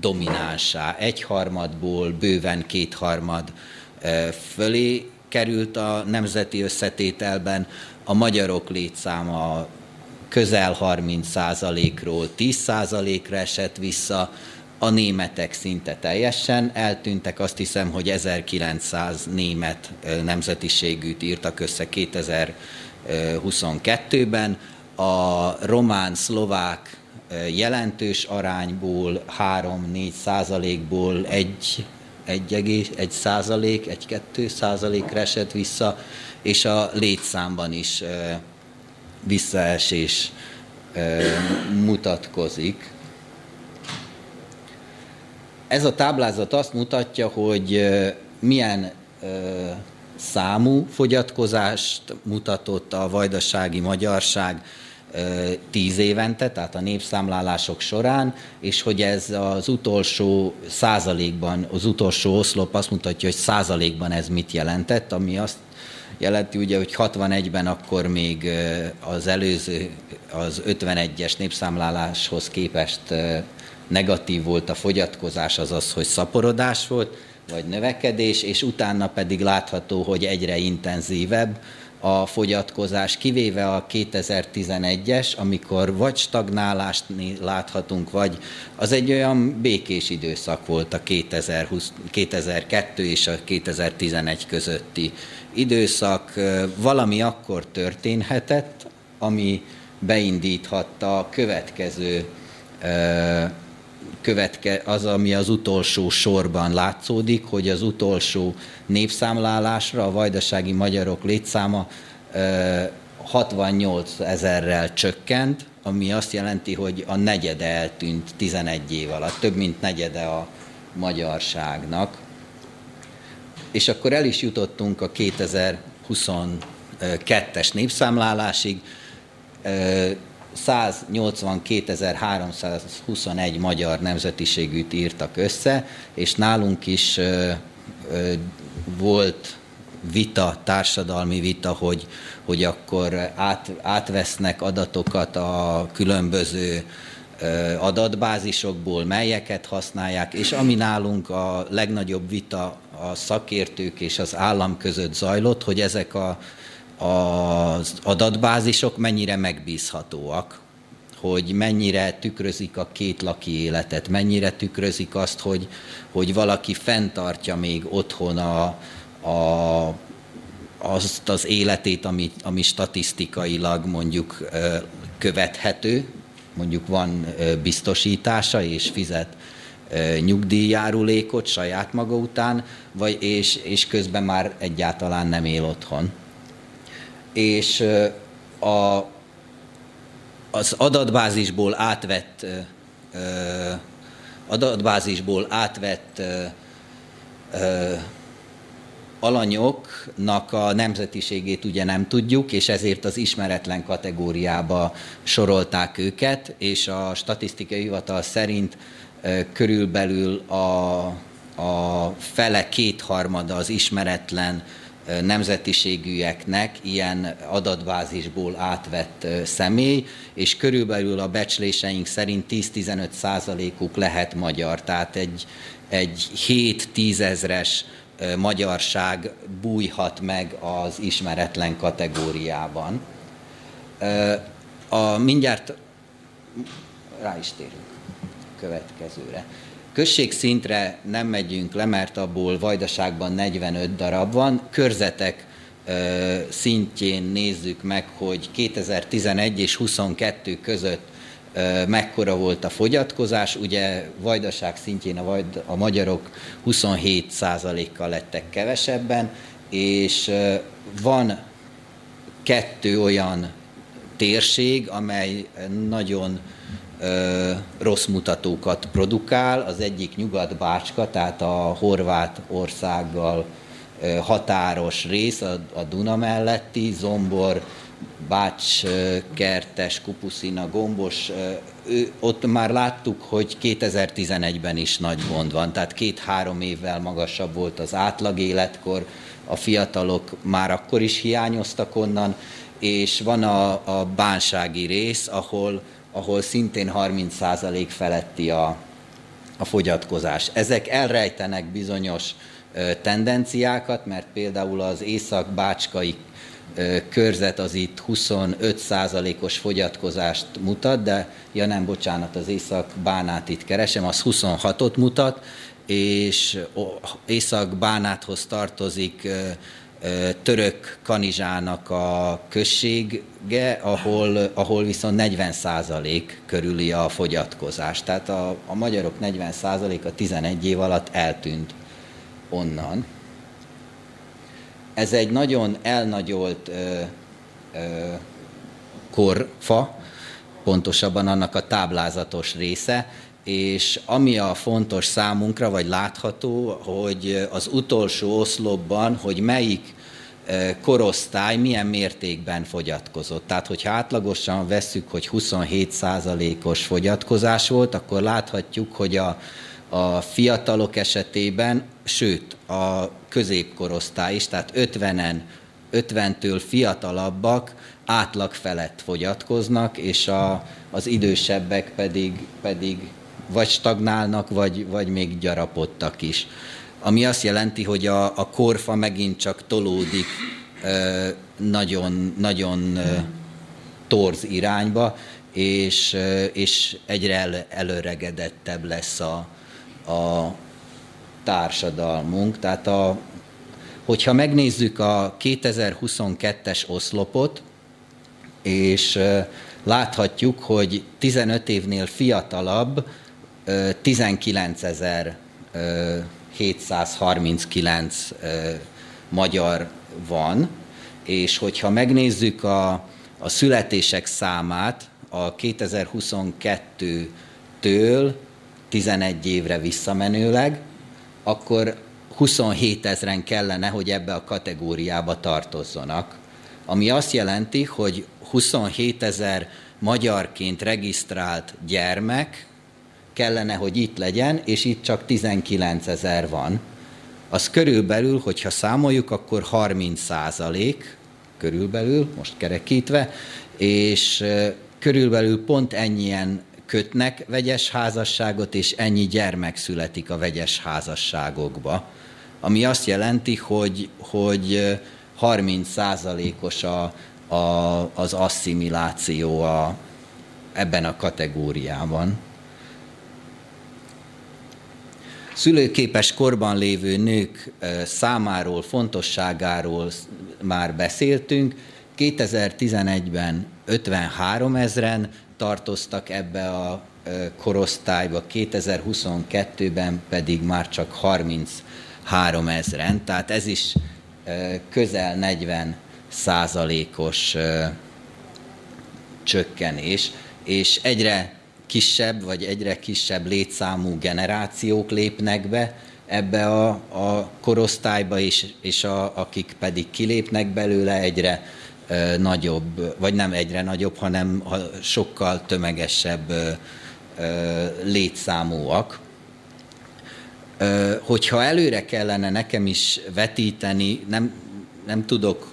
S8: dominánsá. Egyharmadból bőven kétharmad fölé került a nemzeti összetételben, a magyarok létszáma közel 30%-ról 10%-ra esett vissza, a németek szinte teljesen eltűntek, azt hiszem, hogy 1900 német nemzetiségűt írtak össze 2022-ben, a román, szlovák jelentős arányból 3-4 százalékból egy, egy, egész, egy százalék, egy-kettő százalékra esett vissza, és a létszámban is visszaesés mutatkozik. Ez a táblázat azt mutatja, hogy milyen számú fogyatkozást mutatott a vajdasági magyarság tíz évente, tehát a népszámlálások során, és hogy ez az utolsó százalékban, az utolsó oszlop azt mutatja, hogy százalékban ez mit jelentett, ami azt jelenti ugye, hogy 61-ben akkor még az előző, az 51-es népszámláláshoz képest negatív volt a fogyatkozás, az az, hogy szaporodás volt, vagy növekedés, és utána pedig látható, hogy egyre intenzívebb, a fogyatkozás, kivéve a 2011-es, amikor vagy stagnálást láthatunk, vagy az egy olyan békés időszak volt a 2020, 2002 és a 2011 közötti időszak. Valami akkor történhetett, ami beindíthatta a következő követke, az, ami az utolsó sorban látszódik, hogy az utolsó népszámlálásra a vajdasági magyarok létszáma 68 ezerrel csökkent, ami azt jelenti, hogy a negyede eltűnt 11 év alatt, több mint negyede a magyarságnak. És akkor el is jutottunk a 2022-es népszámlálásig, 182.321 magyar nemzetiségűt írtak össze, és nálunk is ö, ö, volt vita, társadalmi vita, hogy, hogy akkor át, átvesznek adatokat a különböző adatbázisokból, melyeket használják, és ami nálunk a legnagyobb vita a szakértők és az állam között zajlott, hogy ezek a az adatbázisok mennyire megbízhatóak, hogy mennyire tükrözik a két laki életet, mennyire tükrözik azt, hogy, hogy valaki fenntartja még otthon a, a, azt az életét, ami, ami statisztikailag mondjuk követhető, mondjuk van biztosítása és fizet nyugdíjjárulékot saját maga után, vagy és, és közben már egyáltalán nem él otthon és a, az adatbázisból átvett adatbázisból átvett alanyoknak a nemzetiségét ugye nem tudjuk, és ezért az ismeretlen kategóriába sorolták őket, és a statisztikai hivatal szerint körülbelül a, a fele kétharmada az ismeretlen nemzetiségűeknek ilyen adatbázisból átvett személy, és körülbelül a becsléseink szerint 10-15 százalékuk lehet magyar, tehát egy, egy 7-10 ezres magyarság bújhat meg az ismeretlen kategóriában. A, mindjárt rá is térünk. következőre. Községszintre nem megyünk le, mert abból Vajdaságban 45 darab van. Körzetek szintjén nézzük meg, hogy 2011 és 22 között mekkora volt a fogyatkozás. Ugye Vajdaság szintjén a, vajd, a magyarok 27%-kal lettek kevesebben, és van kettő olyan térség, amely nagyon rossz mutatókat produkál. Az egyik Nyugat-Bácska, tehát a horvát országgal határos rész, a, Duna melletti, Zombor, Bács, Kertes, Kupuszina, Gombos, ott már láttuk, hogy 2011-ben is nagy gond van, tehát két-három évvel magasabb volt az átlag életkor, a fiatalok már akkor is hiányoztak onnan, és van a, a bánsági rész, ahol, ahol szintén 30% feletti a, a fogyatkozás. Ezek elrejtenek bizonyos tendenciákat, mert például az észak-bácskai körzet az itt 25%-os fogyatkozást mutat, de ja nem, bocsánat, az észak-bánát itt keresem, az 26-ot mutat, és észak-bánáthoz tartozik török kanizsának a községe, ahol, ahol viszont 40 százalék körüli a fogyatkozás. Tehát a, a magyarok 40 a 11 év alatt eltűnt onnan. Ez egy nagyon elnagyolt ö, ö, korfa, pontosabban annak a táblázatos része, és ami a fontos számunkra, vagy látható, hogy az utolsó oszlopban, hogy melyik korosztály milyen mértékben fogyatkozott. Tehát, hogyha átlagosan vesszük, hogy 27%-os fogyatkozás volt, akkor láthatjuk, hogy a, a fiatalok esetében, sőt, a középkorosztály is, tehát 50-en, 50-től fiatalabbak átlag felett fogyatkoznak, és a, az idősebbek pedig, pedig vagy stagnálnak, vagy, vagy még gyarapodtak is. Ami azt jelenti, hogy a, a korfa megint csak tolódik nagyon, nagyon torz irányba, és, és egyre el, előregedettebb lesz a, a társadalmunk. Tehát a, hogyha megnézzük a 2022-es oszlopot, és láthatjuk, hogy 15 évnél fiatalabb 19.739 magyar van, és hogyha megnézzük a, a születések számát a 2022-től 11 évre visszamenőleg, akkor 27 ezeren kellene, hogy ebbe a kategóriába tartozzanak. Ami azt jelenti, hogy 27 ezer magyarként regisztrált gyermek kellene, hogy itt legyen, és itt csak 19 ezer van. Az körülbelül, hogyha számoljuk, akkor 30 százalék, körülbelül, most kerekítve, és körülbelül pont ennyien kötnek vegyes házasságot, és ennyi gyermek születik a vegyes házasságokba. Ami azt jelenti, hogy, hogy 30 százalékos a, a, az asszimiláció a, ebben a kategóriában. Szülőképes korban lévő nők számáról, fontosságáról már beszéltünk. 2011-ben 53 ezeren tartoztak ebbe a korosztályba, 2022-ben pedig már csak 33 ezeren, tehát ez is közel 40 százalékos csökkenés, és egyre kisebb vagy egyre kisebb létszámú generációk lépnek be ebbe a, a korosztályba, és, és a, akik pedig kilépnek belőle, egyre ö, nagyobb, vagy nem egyre nagyobb, hanem sokkal tömegesebb ö, ö, létszámúak. Ö, hogyha előre kellene nekem is vetíteni, nem, nem tudok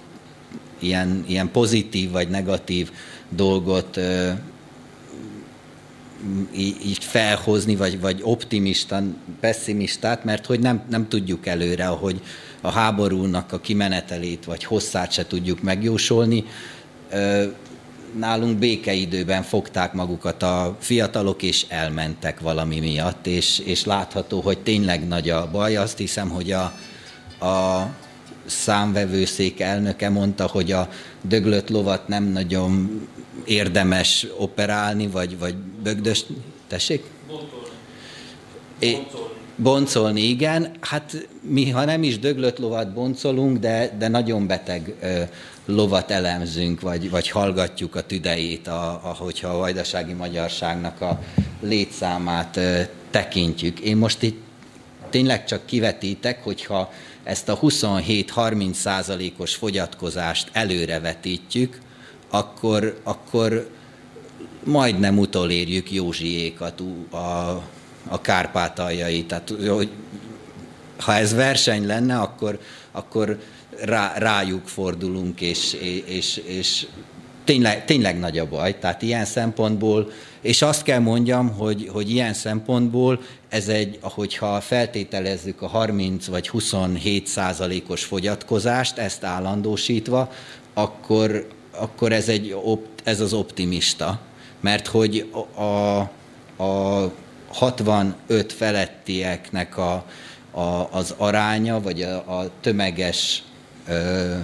S8: ilyen, ilyen pozitív vagy negatív dolgot ö, így felhozni, vagy, vagy optimistán, pessimistát, mert hogy nem, nem tudjuk előre, hogy a háborúnak a kimenetelét vagy hosszát se tudjuk megjósolni. nálunk békeidőben fogták magukat a fiatalok, és elmentek valami miatt, és, és látható, hogy tényleg nagy a baj. Azt hiszem, hogy a, a számvevőszék elnöke mondta, hogy a döglött lovat nem nagyon érdemes operálni, vagy, vagy bögdös... Tessék? Boncolni. É, boncolni, igen. Hát mi, ha nem is döglött lovat boncolunk, de, de nagyon beteg ö, lovat elemzünk, vagy, vagy hallgatjuk a tüdejét, a, ahogyha a vajdasági magyarságnak a létszámát ö, tekintjük. Én most itt tényleg csak kivetítek, hogyha ezt a 27-30 százalékos fogyatkozást előrevetítjük, akkor, akkor majdnem utolérjük Józsiékat a, a kárpátaljai. Tehát, hogy ha ez verseny lenne, akkor, akkor rá, rájuk fordulunk, és, és, és tényleg, tényleg nagy a baj. Tehát ilyen szempontból, és azt kell mondjam, hogy, hogy ilyen szempontból ez egy, ahogyha feltételezzük a 30 vagy 27 százalékos fogyatkozást, ezt állandósítva, akkor, akkor ez, egy, ez az optimista. Mert hogy a, a 65 felettieknek a, a, az aránya, vagy a, a tömeges ö,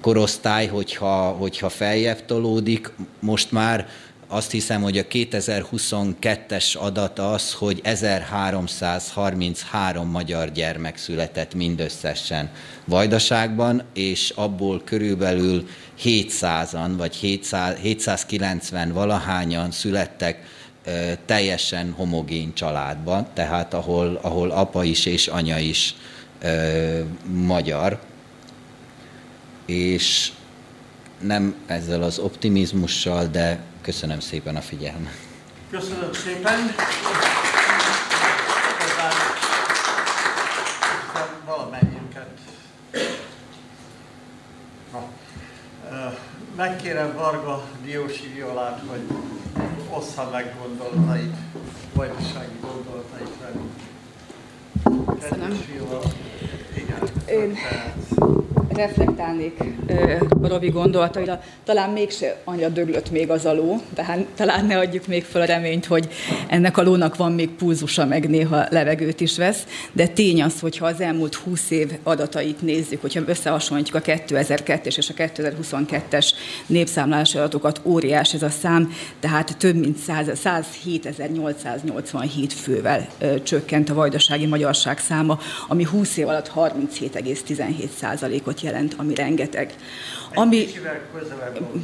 S8: korosztály, hogyha, hogyha feljebb tolódik, most már azt hiszem, hogy a 2022-es adat az, hogy 1333 magyar gyermek született mindösszesen Vajdaságban, és abból körülbelül 700-an, vagy 700, 790 valahányan születtek teljesen homogén családban, tehát ahol, ahol apa is és anya is ö, magyar, és nem ezzel az optimizmussal, de köszönöm szépen a figyelmet.
S1: Köszönöm szépen. Valamennyiünket. Megkérem Varga Diósi Violát, hogy ossza meg gondolatait, vajdasági gondolatait velünk.
S9: Köszönöm. Én reflektálnék Robi gondolataira. Talán mégse annyira döglött még az a ló, tehát talán ne adjuk még fel a reményt, hogy ennek a lónak van még pulzusa, meg néha levegőt is vesz, de tény az, hogyha az elmúlt 20 év adatait nézzük, hogyha összehasonlítjuk a 2002-es és a 2022-es népszámlálási adatokat, óriás ez a szám, tehát több mint 107.887 fővel csökkent a vajdasági magyarság száma, ami 20 év alatt 37,17 százalékot jelent, ami rengeteg. Ami,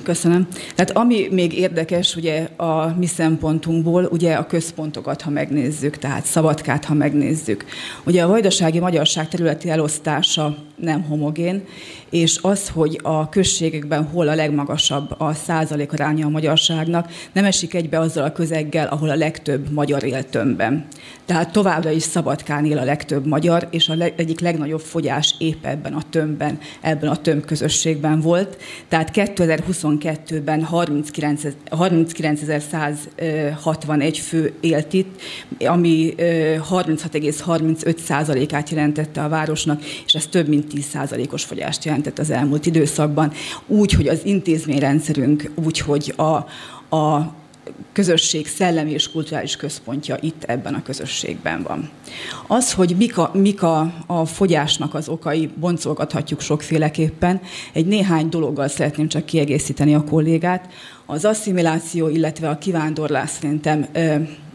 S9: köszönöm. Tehát ami még érdekes, ugye a mi szempontunkból, ugye a központokat, ha megnézzük, tehát Szabadkát, ha megnézzük. Ugye a vajdasági magyarság területi elosztása nem homogén, és az, hogy a községekben hol a legmagasabb a százalék aránya a magyarságnak, nem esik egybe azzal a közeggel, ahol a legtöbb magyar él tömbben. Tehát továbbra is Szabadkán él a legtöbb magyar, és a leg, egyik legnagyobb fogyás épp ebben a tömbben, ebben a tömbközösségben volt. Tehát 2022-ben 39.161 fő élt itt, ami 36,35 százalékát jelentette a városnak, és ez több mint 10 százalékos fogyást jelentett az elmúlt időszakban. Úgy, hogy az intézményrendszerünk, úgy, hogy a, a közösség szellemi és kulturális központja itt ebben a közösségben van. Az, hogy mik a, mik a, a fogyásnak az okai, boncolgathatjuk sokféleképpen. Egy néhány dologgal szeretném csak kiegészíteni a kollégát. Az asszimiláció, illetve a kivándorlás szerintem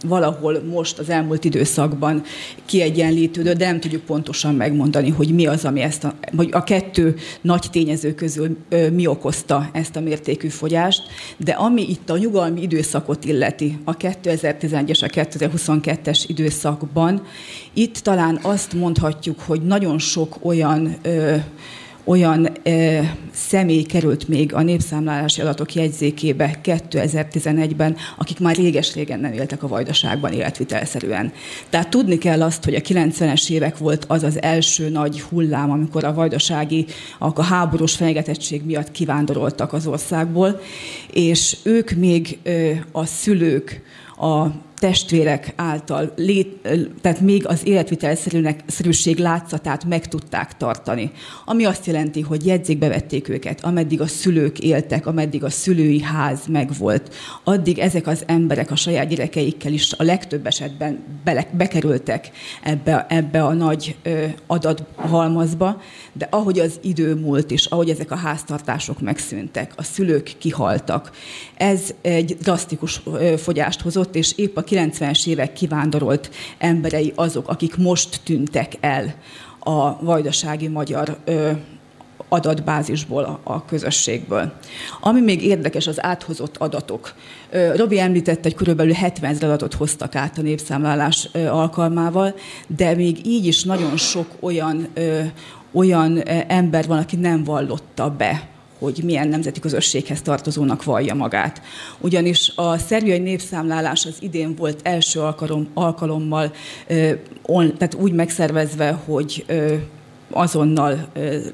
S9: valahol most az elmúlt időszakban kiegyenlítődő, de nem tudjuk pontosan megmondani, hogy mi az, ami ezt a, vagy a kettő nagy tényező közül mi okozta ezt a mértékű fogyást, de ami itt a nyugalmi időszakot illeti, a 2011-es, a 2022-es időszakban, itt talán azt mondhatjuk, hogy nagyon sok olyan ö, olyan ö, személy került még a népszámlálási adatok jegyzékébe 2011-ben, akik már réges-régen nem éltek a vajdaságban életvitelszerűen. Tehát tudni kell azt, hogy a 90-es évek volt az az első nagy hullám, amikor a vajdasági a háborús fenyegetettség miatt kivándoroltak az országból, és ők még ö, a szülők, a testvérek által, lét, tehát még az életvitelszerűség látszatát meg tudták tartani. Ami azt jelenti, hogy jegyzékbe vették őket, ameddig a szülők éltek, ameddig a szülői ház megvolt. Addig ezek az emberek a saját gyerekeikkel is a legtöbb esetben bele, bekerültek ebbe, ebbe a nagy ö, adathalmazba, de ahogy az idő múlt is, ahogy ezek a háztartások megszűntek, a szülők kihaltak, ez egy drasztikus fogyást hozott, és épp a 90-es évek kivándorolt emberei azok, akik most tűntek el a vajdasági magyar adatbázisból, a közösségből. Ami még érdekes, az áthozott adatok. Robi említette, hogy körülbelül 70 ezer adatot hoztak át a népszámlálás alkalmával, de még így is nagyon sok olyan, olyan ember van, aki nem vallotta be hogy milyen nemzeti közösséghez tartozónak vallja magát. Ugyanis a szerbiai népszámlálás az idén volt első alkalom, alkalommal, tehát úgy megszervezve, hogy azonnal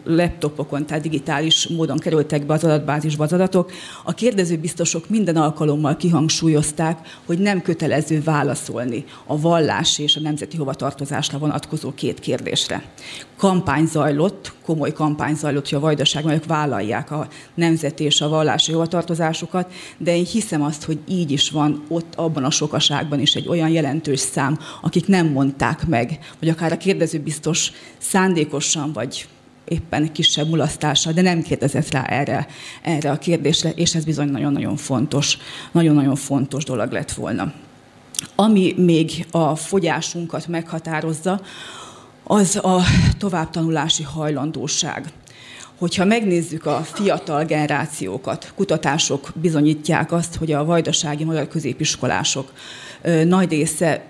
S9: laptopokon, tehát digitális módon kerültek be az adatbázisba az adatok. A kérdező biztosok minden alkalommal kihangsúlyozták, hogy nem kötelező válaszolni a vallási és a nemzeti hovatartozásra vonatkozó két kérdésre. Kampány zajlott, komoly kampány zajlott, hogy a vajdaságban vállalják a nemzeti és a vallási hovatartozásukat, de én hiszem azt, hogy így is van ott abban a sokaságban is egy olyan jelentős szám, akik nem mondták meg, vagy akár a kérdező biztos szándékosan vagy éppen kisebb mulasztással, de nem kérdezett rá erre, erre a kérdésre, és ez bizony nagyon-nagyon fontos, nagyon-nagyon fontos dolog lett volna. Ami még a fogyásunkat meghatározza, az a továbbtanulási hajlandóság. Hogyha megnézzük a fiatal generációkat, kutatások bizonyítják azt, hogy a vajdasági magyar középiskolások nagy része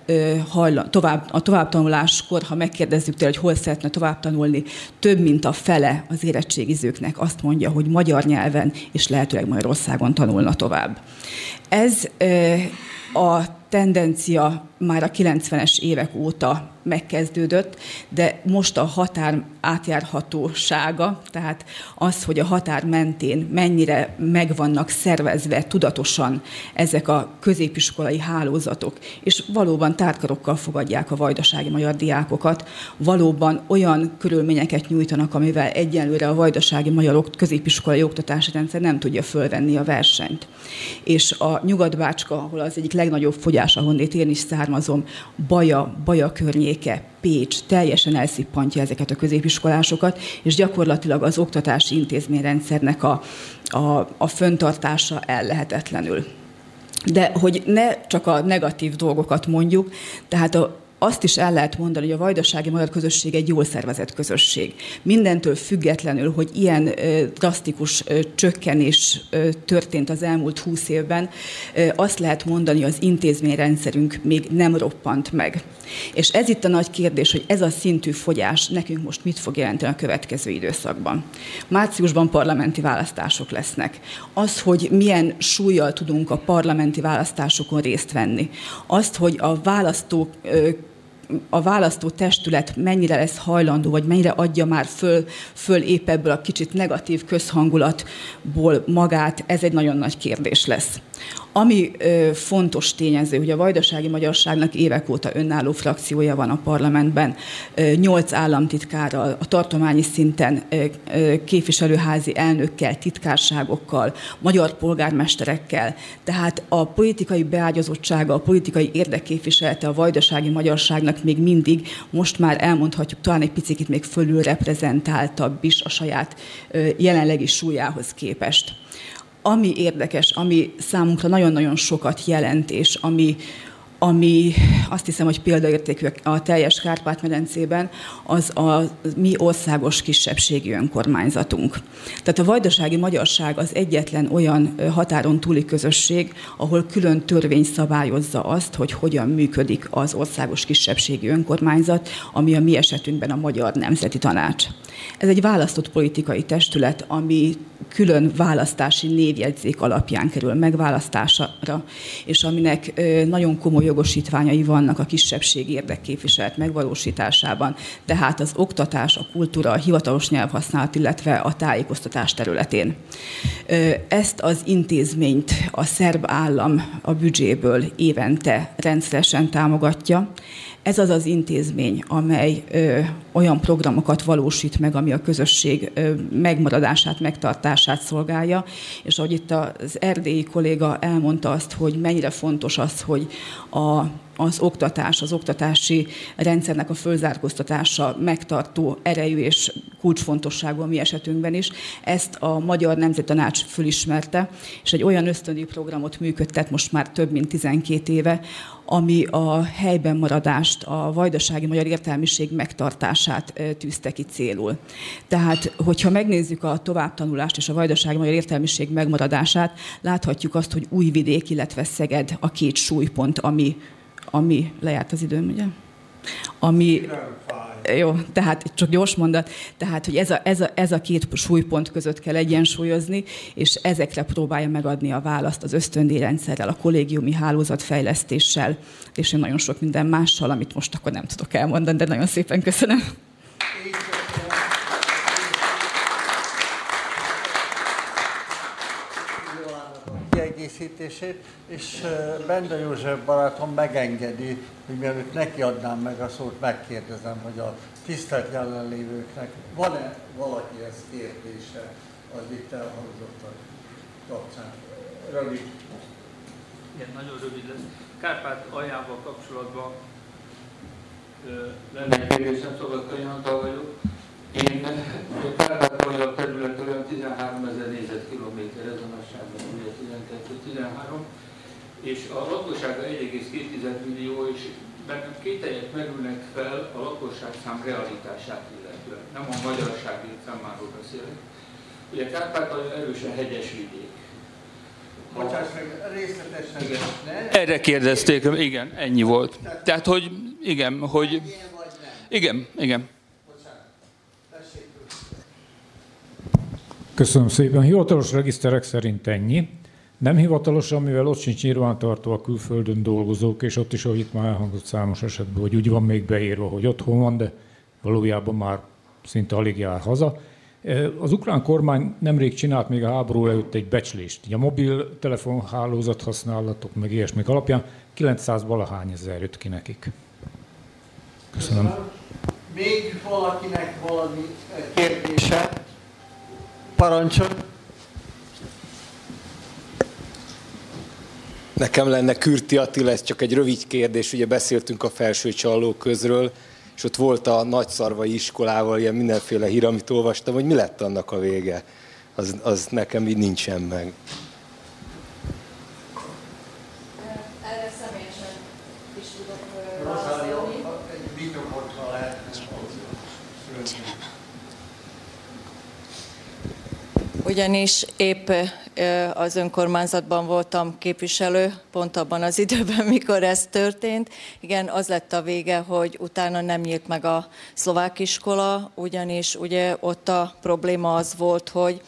S9: tovább, a továbbtanuláskor, ha megkérdezzük tőle, hogy hol szeretne tovább tanulni, több mint a fele az érettségizőknek azt mondja, hogy magyar nyelven és lehetőleg Magyarországon tanulna tovább. Ez a tendencia már a 90-es évek óta megkezdődött, de most a határ átjárhatósága, tehát az, hogy a határ mentén mennyire megvannak szervezve tudatosan ezek a középiskolai hálózatok, és valóban tárkarokkal fogadják a vajdasági magyar diákokat, valóban olyan körülményeket nyújtanak, amivel egyenlőre a vajdasági magyar középiskolai oktatási rendszer nem tudja fölvenni a versenyt. És a Nyugatbácska, ahol az egyik legnagyobb fogyás, ahonnét én is származom, Baja, Baja környéke, Pécs teljesen elszippantja ezeket a középiskolásokat, és gyakorlatilag az oktatási intézményrendszernek a, a, a föntartása ellehetetlenül. De hogy ne csak a negatív dolgokat mondjuk, tehát a azt is el lehet mondani, hogy a vajdasági magyar közösség egy jól szervezett közösség. Mindentől függetlenül, hogy ilyen drasztikus csökkenés történt az elmúlt húsz évben, azt lehet mondani, hogy az intézményrendszerünk még nem roppant meg. És ez itt a nagy kérdés, hogy ez a szintű fogyás nekünk most mit fog jelenteni a következő időszakban. Márciusban parlamenti választások lesznek. Az, hogy milyen súlyjal tudunk a parlamenti választásokon részt venni. Azt, hogy a választók a választó testület mennyire lesz hajlandó, vagy mennyire adja már föl, föl épp ebből a kicsit negatív közhangulatból magát, ez egy nagyon nagy kérdés lesz. Ami ö, fontos tényező, hogy a vajdasági magyarságnak évek óta önálló frakciója van a parlamentben, nyolc államtitkárral, a tartományi szinten ö, ö, képviselőházi elnökkel, titkárságokkal, magyar polgármesterekkel. Tehát a politikai beágyazottsága, a politikai érdekképviselete a vajdasági magyarságnak még mindig, most már elmondhatjuk, talán egy picit még fölül reprezentáltabb is a saját jelenlegi súlyához képest ami érdekes, ami számunkra nagyon-nagyon sokat jelent, és ami, ami azt hiszem, hogy példaértékű a teljes Kárpát-medencében, az a mi országos kisebbségi önkormányzatunk. Tehát a vajdasági magyarság az egyetlen olyan határon túli közösség, ahol külön törvény szabályozza azt, hogy hogyan működik az országos kisebbségi önkormányzat, ami a mi esetünkben a Magyar Nemzeti Tanács. Ez egy választott politikai testület, ami külön választási névjegyzék alapján kerül megválasztásra, és aminek nagyon komoly jogosítványai vannak a kisebbség érdekképviselet megvalósításában, tehát az oktatás, a kultúra, a hivatalos nyelvhasználat, illetve a tájékoztatás területén. Ezt az intézményt a szerb állam a büdzséből évente rendszeresen támogatja, ez az az intézmény, amely ö, olyan programokat valósít meg, ami a közösség ö, megmaradását, megtartását szolgálja, és ahogy itt az erdélyi kolléga elmondta azt, hogy mennyire fontos az, hogy a az oktatás, az oktatási rendszernek a fölzárkóztatása megtartó erejű és kulcsfontosságú a mi esetünkben is. Ezt a Magyar Nemzeti fölismerte, és egy olyan ösztöndi programot működtet most már több mint 12 éve, ami a helyben maradást, a vajdasági magyar értelmiség megtartását tűzte ki célul. Tehát, hogyha megnézzük a továbbtanulást és a vajdasági magyar értelmiség megmaradását, láthatjuk azt, hogy Újvidék, illetve Szeged a két súlypont, ami, ami lejárt az időm, ugye? Ami, jó, tehát csak gyors mondat, tehát, hogy ez a, ez, a, ez a két súlypont között kell egyensúlyozni, és ezekre próbálja megadni a választ az ösztöndíjrendszerrel, a kollégiumi hálózatfejlesztéssel, és nagyon sok minden mással, amit most akkor nem tudok elmondani, de nagyon szépen köszönöm.
S1: Kiegészítését, és Bende József barátom megengedi, hogy mielőtt nekiadnám meg a szót, megkérdezem, hogy a tisztelt jelenlévőknek van-e valakihez kérdése az itt elhangzottak kapcsán? Rövid.
S10: Igen, nagyon rövid lesz. Kárpát aljával kapcsolatban lenne kérdésem, Szabad Kanyantal vagyok. Én a Kárpát alja terület olyan 13 ezer négyzetkilométer, ez a nagyságban, ugye 12-13, és a lakossága 1,2 millió, és bennem kételyek merülnek fel a lakosság szám realitását illetően. Nem a magyarság számáról beszélek. Ugye Kárpátalja erősen hegyes vidék.
S1: Bocsáss meg, részletesen. Igen. Ne?
S10: Erre kérdezték, igen, ennyi volt. Tehát, hogy igen, hogy... Igen, igen.
S5: Köszönöm szépen. Hivatalos regiszterek szerint ennyi. Nem hivatalosan, mivel ott sincs nyilvántartó a külföldön dolgozók, és ott is, ahogy itt már elhangzott számos esetben, hogy úgy van még beírva, hogy otthon van, de valójában már szinte alig jár haza. Az ukrán kormány nemrég csinált még a háború előtt egy becslést. A mobiltelefon hálózat használatok, meg ilyesmik alapján 900 valahány ezer jött ki nekik. Köszönöm.
S1: Még valakinek valami kérdése? Parancsol.
S11: Nekem lenne Kürti Attila, ez csak egy rövid kérdés, ugye beszéltünk a felső közről, és ott volt a nagyszarvai iskolával ilyen mindenféle hír, amit olvastam, hogy mi lett annak a vége. Az, az nekem így nincsen meg.
S4: Ugyanis épp az önkormányzatban voltam képviselő, pont abban az időben, mikor ez történt. Igen, az lett a vége, hogy utána nem nyílt meg a szlovák iskola, ugyanis ugye ott a probléma az volt, hogy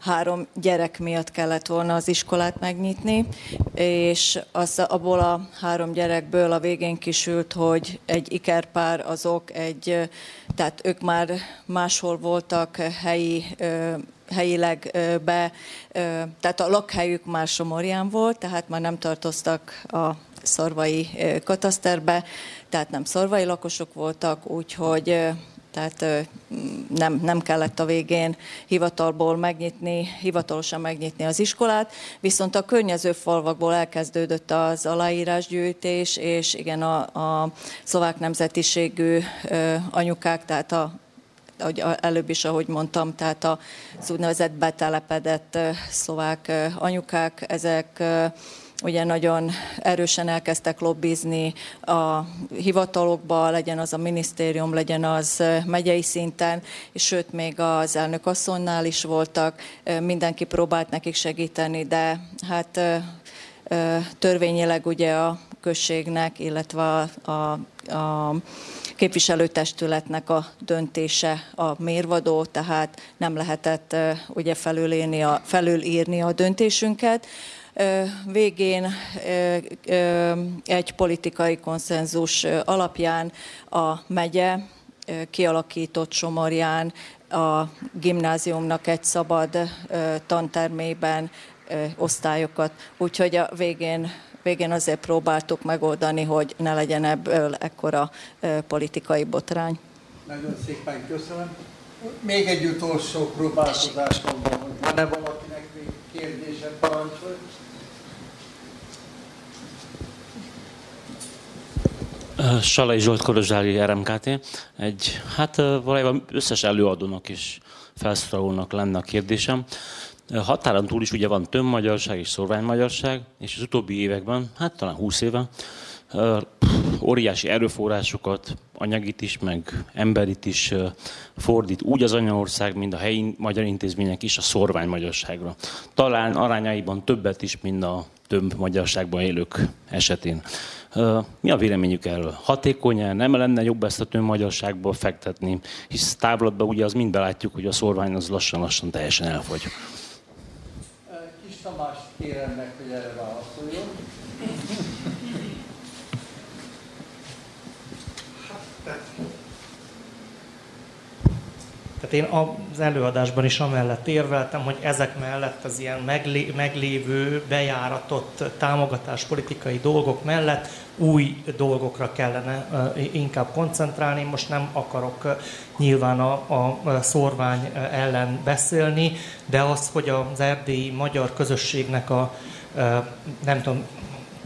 S4: három gyerek miatt kellett volna az iskolát megnyitni, és az, abból a három gyerekből a végén kisült, hogy egy ikerpár azok egy, tehát ők már máshol voltak helyi helyileg be, tehát a lakhelyük már Somorján volt, tehát már nem tartoztak a szorvai kataszterbe, tehát nem szorvai lakosok voltak, úgyhogy tehát nem, nem kellett a végén hivatalból megnyitni, hivatalosan megnyitni az iskolát, viszont a környező falvakból elkezdődött az aláírásgyűjtés, és igen, a, a szlovák nemzetiségű anyukák, tehát a ahogy előbb is, ahogy mondtam, tehát az úgynevezett betelepedett szlovák anyukák, ezek ugye nagyon erősen elkezdtek lobbizni a hivatalokba, legyen az a minisztérium, legyen az megyei szinten, és sőt, még az elnök asszonynál is voltak, mindenki próbált nekik segíteni, de hát törvényileg ugye a községnek, illetve a, a, a képviselőtestületnek a döntése a mérvadó, tehát nem lehetett ugye felülírni a, felülírni a döntésünket. Végén egy politikai konszenzus alapján a megye kialakított Somorján a gimnáziumnak egy szabad tantermében osztályokat, úgyhogy a végén végén azért próbáltuk megoldani, hogy ne legyen ebből ekkora politikai botrány.
S1: Nagyon szépen köszönöm. Még egy utolsó próbálkozásom van. Van-e valakinek még kérdése, parancsolj?
S12: Salai Zsolt Korozsári RMKT. Egy, hát valójában összes előadónak és felszólalónak lenne a kérdésem. Határon túl is ugye van tömbmagyarság és szorványmagyarság, és az utóbbi években, hát talán 20 éve, óriási erőforrásokat, anyagit is, meg emberit is fordít úgy az anyaország, mint a helyi magyar intézmények is a szorványmagyarságra. Talán arányaiban többet is, mint a több magyarságban élők esetén. Mi a véleményük erről? Hatékony nem lenne jobb ezt a tömbmagyarságból fektetni, hisz távlatban ugye az mind belátjuk, hogy a szorvány az lassan-lassan teljesen elfogy.
S1: Kis Tamást kérem meg, hogy erre.
S6: Tehát én az előadásban is amellett érveltem, hogy ezek mellett az ilyen meglé, meglévő, bejáratott támogatáspolitikai dolgok mellett új dolgokra kellene inkább koncentrálni. Most nem akarok nyilván a, a szorvány ellen beszélni, de az, hogy az erdélyi magyar közösségnek a nem tudom,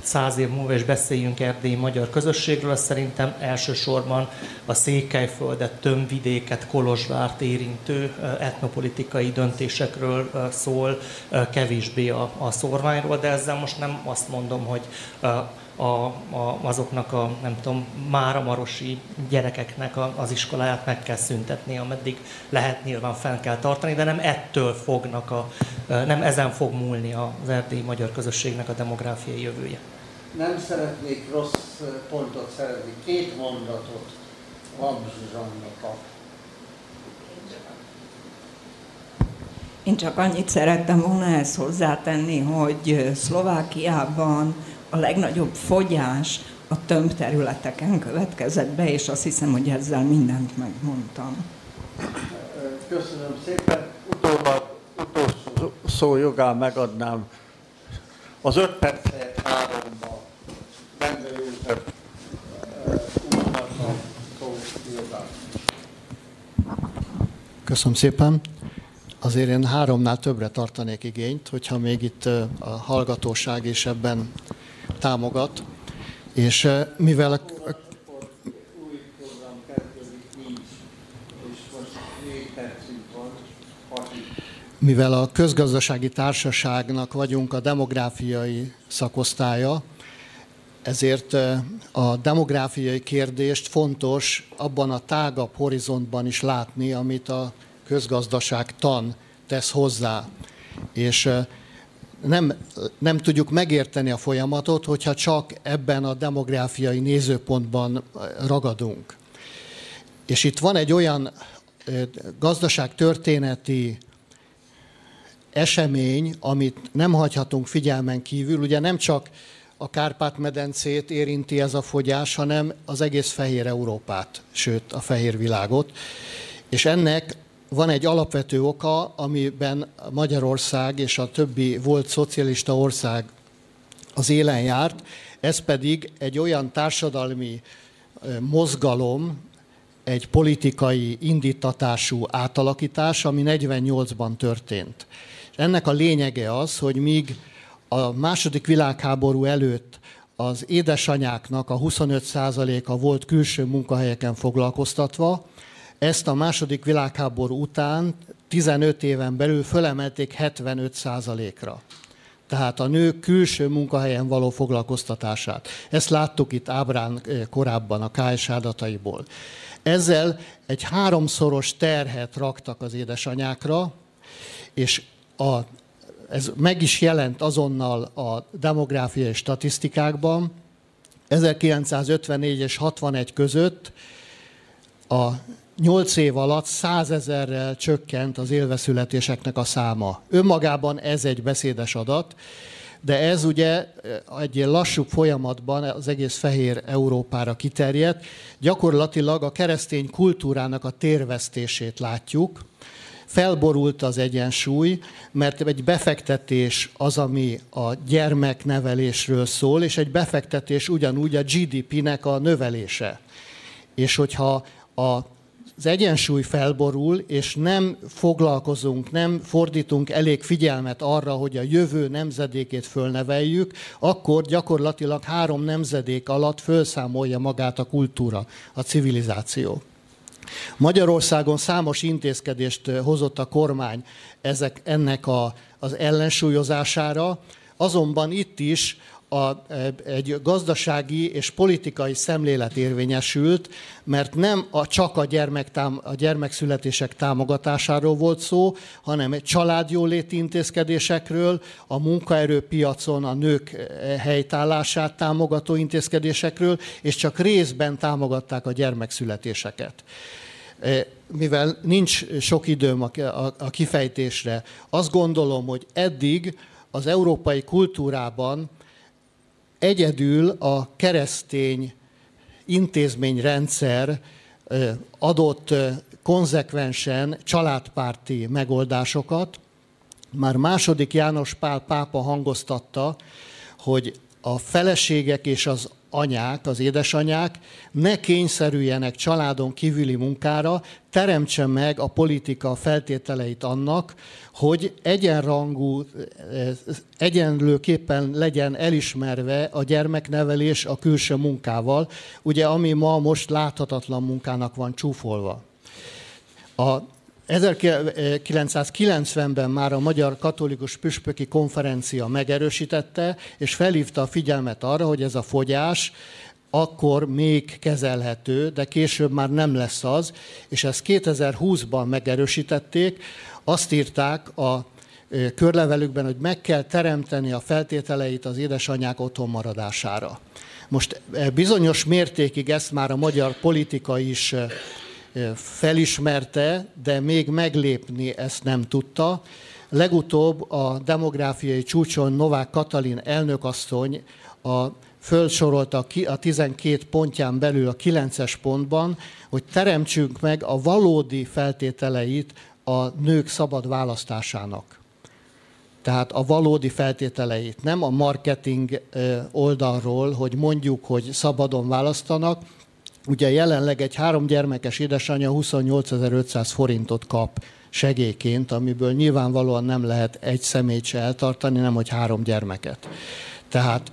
S6: száz év múlva is beszéljünk erdélyi magyar közösségről, az szerintem elsősorban a Székelyföldet, Tömvidéket, Kolozsvárt érintő etnopolitikai döntésekről szól, kevésbé a, a szorványról, de ezzel most nem azt mondom, hogy a, a, azoknak a, nem tudom, máramarosi gyerekeknek a, az iskoláját meg kell szüntetni, ameddig lehet nyilván fenn kell tartani, de nem ettől fognak a, nem ezen fog múlni az erdélyi magyar közösségnek a demográfiai jövője
S1: nem szeretnék rossz pontot szerezni. Két mondatot van Zsuzsannak
S3: Én csak annyit szerettem volna ezt hozzátenni, hogy Szlovákiában a legnagyobb fogyás a tömbterületeken következett be, és azt hiszem, hogy ezzel mindent megmondtam.
S1: Köszönöm szépen. Utólag, utolsó szó jogán megadnám az öt percet
S13: Köszönöm szépen. Azért én háromnál többre tartanék igényt, hogyha még itt a hallgatóság is ebben támogat. És mivel a mivel a közgazdasági társaságnak vagyunk a demográfiai szakosztálya, ezért a demográfiai kérdést fontos abban a tágabb horizontban is látni, amit a közgazdaság tan tesz hozzá. És nem, nem tudjuk megérteni a folyamatot, hogyha csak ebben a demográfiai nézőpontban ragadunk. És itt van egy olyan gazdaságtörténeti esemény, amit nem hagyhatunk figyelmen kívül. Ugye nem csak a Kárpát-medencét érinti ez a fogyás, hanem az egész fehér Európát, sőt a fehér világot. És ennek van egy alapvető oka, amiben Magyarország és a többi volt szocialista ország az élen járt, ez pedig egy olyan társadalmi mozgalom, egy politikai indítatású átalakítás, ami 48-ban történt. Ennek a lényege az, hogy míg a második világháború előtt az édesanyáknak a 25%-a volt külső munkahelyeken foglalkoztatva, ezt a második világháború után 15 éven belül fölemelték 75%-ra. Tehát a nők külső munkahelyen való foglalkoztatását. Ezt láttuk itt ábrán eh, korábban a KS adataiból. Ezzel egy háromszoros terhet raktak az édesanyákra, és a ez meg is jelent azonnal a demográfiai statisztikákban. 1954 és 61 között a nyolc év alatt százezerrel csökkent az élveszületéseknek a száma. Önmagában ez egy beszédes adat, de ez ugye egy lassú folyamatban az egész fehér Európára kiterjedt. Gyakorlatilag a keresztény kultúrának a térvesztését látjuk, felborult az egyensúly, mert egy befektetés az, ami a gyermeknevelésről szól, és egy befektetés ugyanúgy a GDP-nek a növelése. És hogyha a az egyensúly felborul, és nem foglalkozunk, nem fordítunk elég figyelmet arra, hogy a jövő nemzedékét fölneveljük, akkor gyakorlatilag három nemzedék alatt fölszámolja magát a kultúra, a civilizáció. Magyarországon számos intézkedést hozott a kormány ezek, ennek a, az ellensúlyozására, azonban itt is a, egy gazdasági és politikai szemlélet érvényesült, mert nem a, csak a, gyermektám, a gyermekszületések támogatásáról volt szó, hanem egy családjóléti intézkedésekről, a munkaerőpiacon a nők eh, helytállását támogató intézkedésekről, és csak részben támogatták a gyermekszületéseket. Eh, mivel nincs sok időm a kifejtésre, azt gondolom, hogy eddig az európai kultúrában egyedül a keresztény intézményrendszer adott konzekvensen családpárti megoldásokat. Már második János Pál pápa hangoztatta, hogy a feleségek és az anyák, az édesanyák ne kényszerüljenek családon kívüli munkára, teremtse meg a politika feltételeit annak, hogy egyenrangú, egyenlőképpen legyen elismerve a gyermeknevelés a külső munkával, ugye ami ma most láthatatlan munkának van csúfolva. A 1990-ben már a Magyar Katolikus Püspöki Konferencia megerősítette, és felhívta a figyelmet arra, hogy ez a fogyás akkor még kezelhető, de később már nem lesz az, és ezt 2020-ban megerősítették. Azt írták a körlevelükben, hogy meg kell teremteni a feltételeit az édesanyák otthon maradására. Most bizonyos mértékig ezt már a magyar politika is felismerte, de még meglépni ezt nem tudta. Legutóbb a demográfiai csúcson Novák Katalin elnökasszony a fölsorolta a 12 pontján belül a 9-es pontban, hogy teremtsünk meg a valódi feltételeit a nők szabad választásának. Tehát a valódi feltételeit, nem a marketing oldalról, hogy mondjuk, hogy szabadon választanak, Ugye jelenleg egy három gyermekes édesanyja 28.500 forintot kap segélyként, amiből nyilvánvalóan nem lehet egy személyt se eltartani, nem hogy három gyermeket. Tehát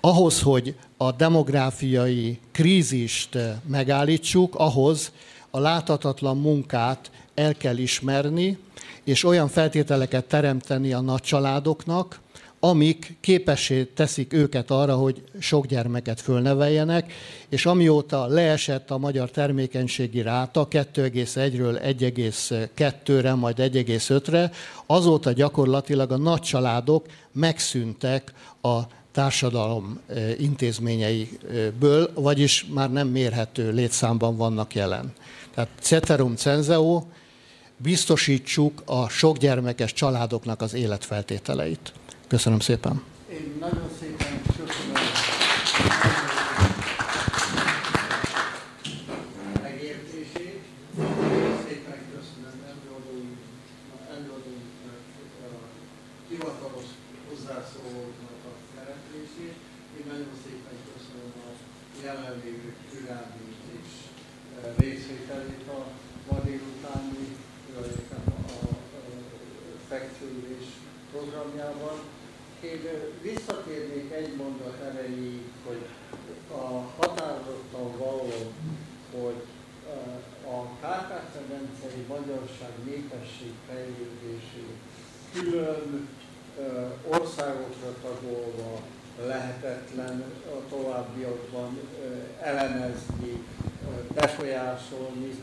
S13: ahhoz, hogy a demográfiai krízist megállítsuk, ahhoz a láthatatlan munkát el kell ismerni, és olyan feltételeket teremteni a nagy családoknak, amik képessé teszik őket arra, hogy sok gyermeket fölneveljenek, és amióta leesett a magyar termékenységi ráta 2,1-ről 1,2-re, majd 1,5-re, azóta gyakorlatilag a nagy családok megszűntek a társadalom eh, intézményeiből, vagyis már nem mérhető létszámban vannak jelen. Tehát ceterum cenzeo, biztosítsuk a sokgyermekes családoknak az életfeltételeit. Köszönöm szépen.
S1: Én nagyon szépen köszönöm megértését. Szépen köszönöm előadóink, előadóink hivatalos hozzászólóknak a szereplését. Én nagyon szépen köszönöm a jelenlévő türelmét és részvételét a ma délutáni, a fekvőülés programjában. Én visszatérnék egy mondat erejéig, hogy a határozottan való, hogy a Kárpát-medencei magyarság népesség fejlődését külön országokra tagolva lehetetlen a továbbiakban elemezni, befolyásolni.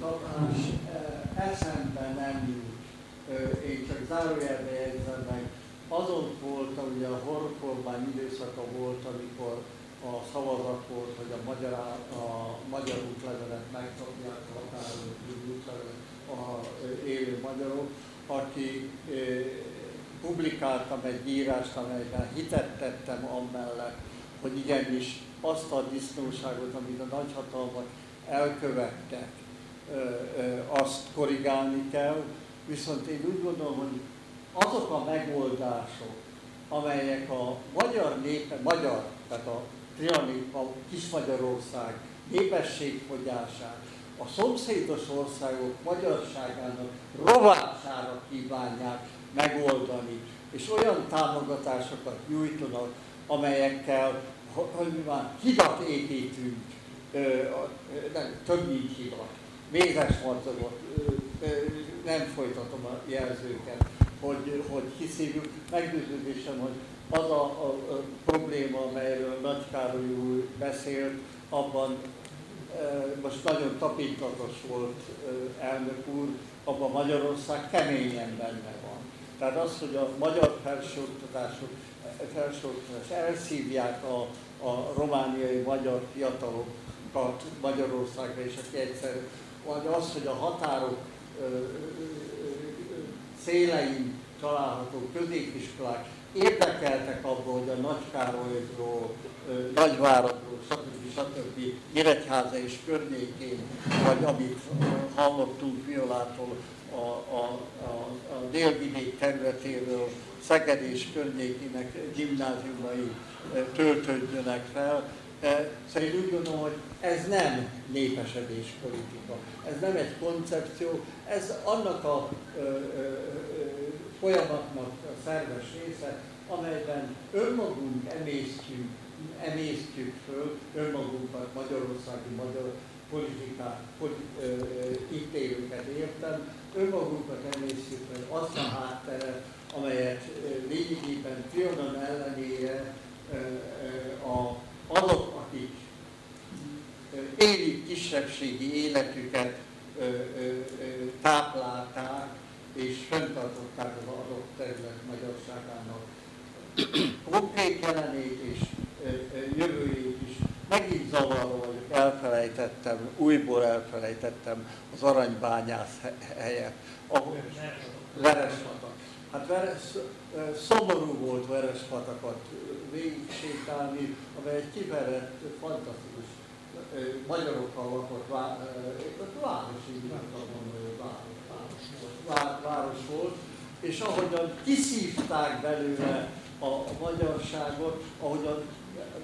S1: Talán eszembe nem jut én csak zárójelbe jegyzem meg, azon volt, ugye a horrorkormány időszaka volt, amikor a szavazat volt, hogy a magyar, a magyar útlevelet megkapják a határon útlevelet a élő magyarok, aki publikáltam egy írást, amelyben hitet tettem amellett, hogy igenis azt a disznóságot, amit a nagyhatalmak elkövettek, azt korrigálni kell, viszont én úgy gondolom, hogy azok a megoldások, amelyek a magyar népe, magyar, tehát a Trianik, a Kis-Magyarország népességfogyását, a szomszédos országok magyarságának rovására kívánják megoldani, és olyan támogatásokat nyújtanak, amelyekkel, hogy mi van, hidat építünk, nem, több mint hidat, mézes nem folytatom a jelzőket, hogy, hogy hiszívjuk. Meggyőződésem, hogy az a, a, a probléma, amelyről Nagy Károly úr beszélt, abban most nagyon tapintatos volt elnök úr, abban Magyarország keményen benne van. Tehát az, hogy a magyar felsőoktatások, felsőoktatás elszívják a, a romániai magyar fiatalokat Magyarországra, és aki egyszer, vagy az, hogy a határok szélein található középiskolák érdekeltek abban, hogy a Nagykárolyról, Nagyváradról, stb. stb. Nyíregyháza és környékén, vagy amit hallottunk Violától, a, a, a, a délvidék területéről, Szeged és környékének gimnáziumai töltődjönek fel. Szóval úgy gondolom, hogy ez nem népesedés politika, ez nem egy koncepció, ez annak a ö, ö, folyamatnak a szerves része, amelyben önmagunk emésztjük, emésztjük föl önmagunkat, magyarországi magyar politikát, hogy itt élőket értem, önmagunkat emésztjük föl azt a hátteret, amelyet lényegében Trianon ellenére a, azok, akik élik kisebbségi életüket táplálták, és fenntartották az adott terület magyarságának konkrét jelenét és jövőjét is. Megint zavaró vagyok, elfelejtettem, újból elfelejtettem az aranybányász helyet, ahol Verespatak. Hát veres, szomorú volt Verespatakat végig sétálni, amely egy kiverett, fantasztikus. Magyarokkal lakott város, így nem tudom hogy város, város, város volt, és ahogyan kiszívták belőle a, a magyarságot, ahogyan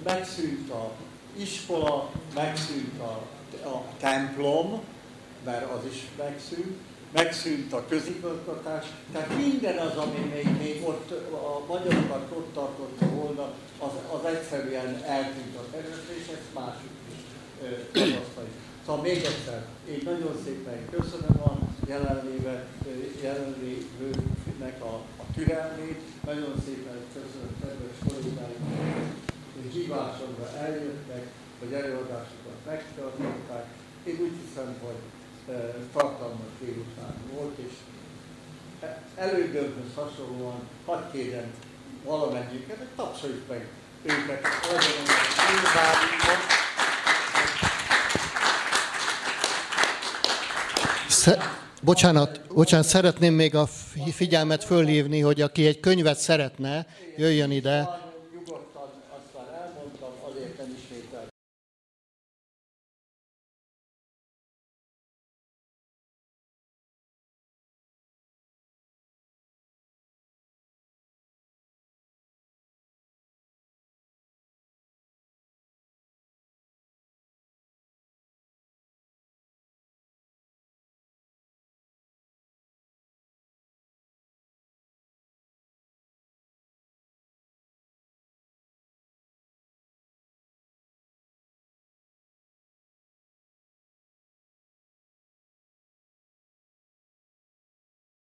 S1: megszűnt a iskola, megszűnt a, a templom, mert az is megszűnt, megszűnt a közigazgatás, tehát minden az, ami még, még ott a magyarokat ott tartotta volna, az, az egyszerűen eltűnt a területre, és ezt másik is tapasztaljuk. Szóval még egyszer, én nagyon szépen köszönöm a jelenlévő, jelenlévőknek a, a türelmét, nagyon szépen köszönöm kedves kollégáimnak, hogy hívásomra eljöttek, hogy előadásokat megtartották. Én úgy hiszem, hogy tartalmas délután volt, és e, elődömhöz hasonlóan hadd kérjem valamennyiüket, hogy tapsoljuk meg őket, a
S13: Bocsánat, bocsánat, szeretném még a figyelmet fölhívni, hogy aki egy könyvet szeretne, jöjjön ide,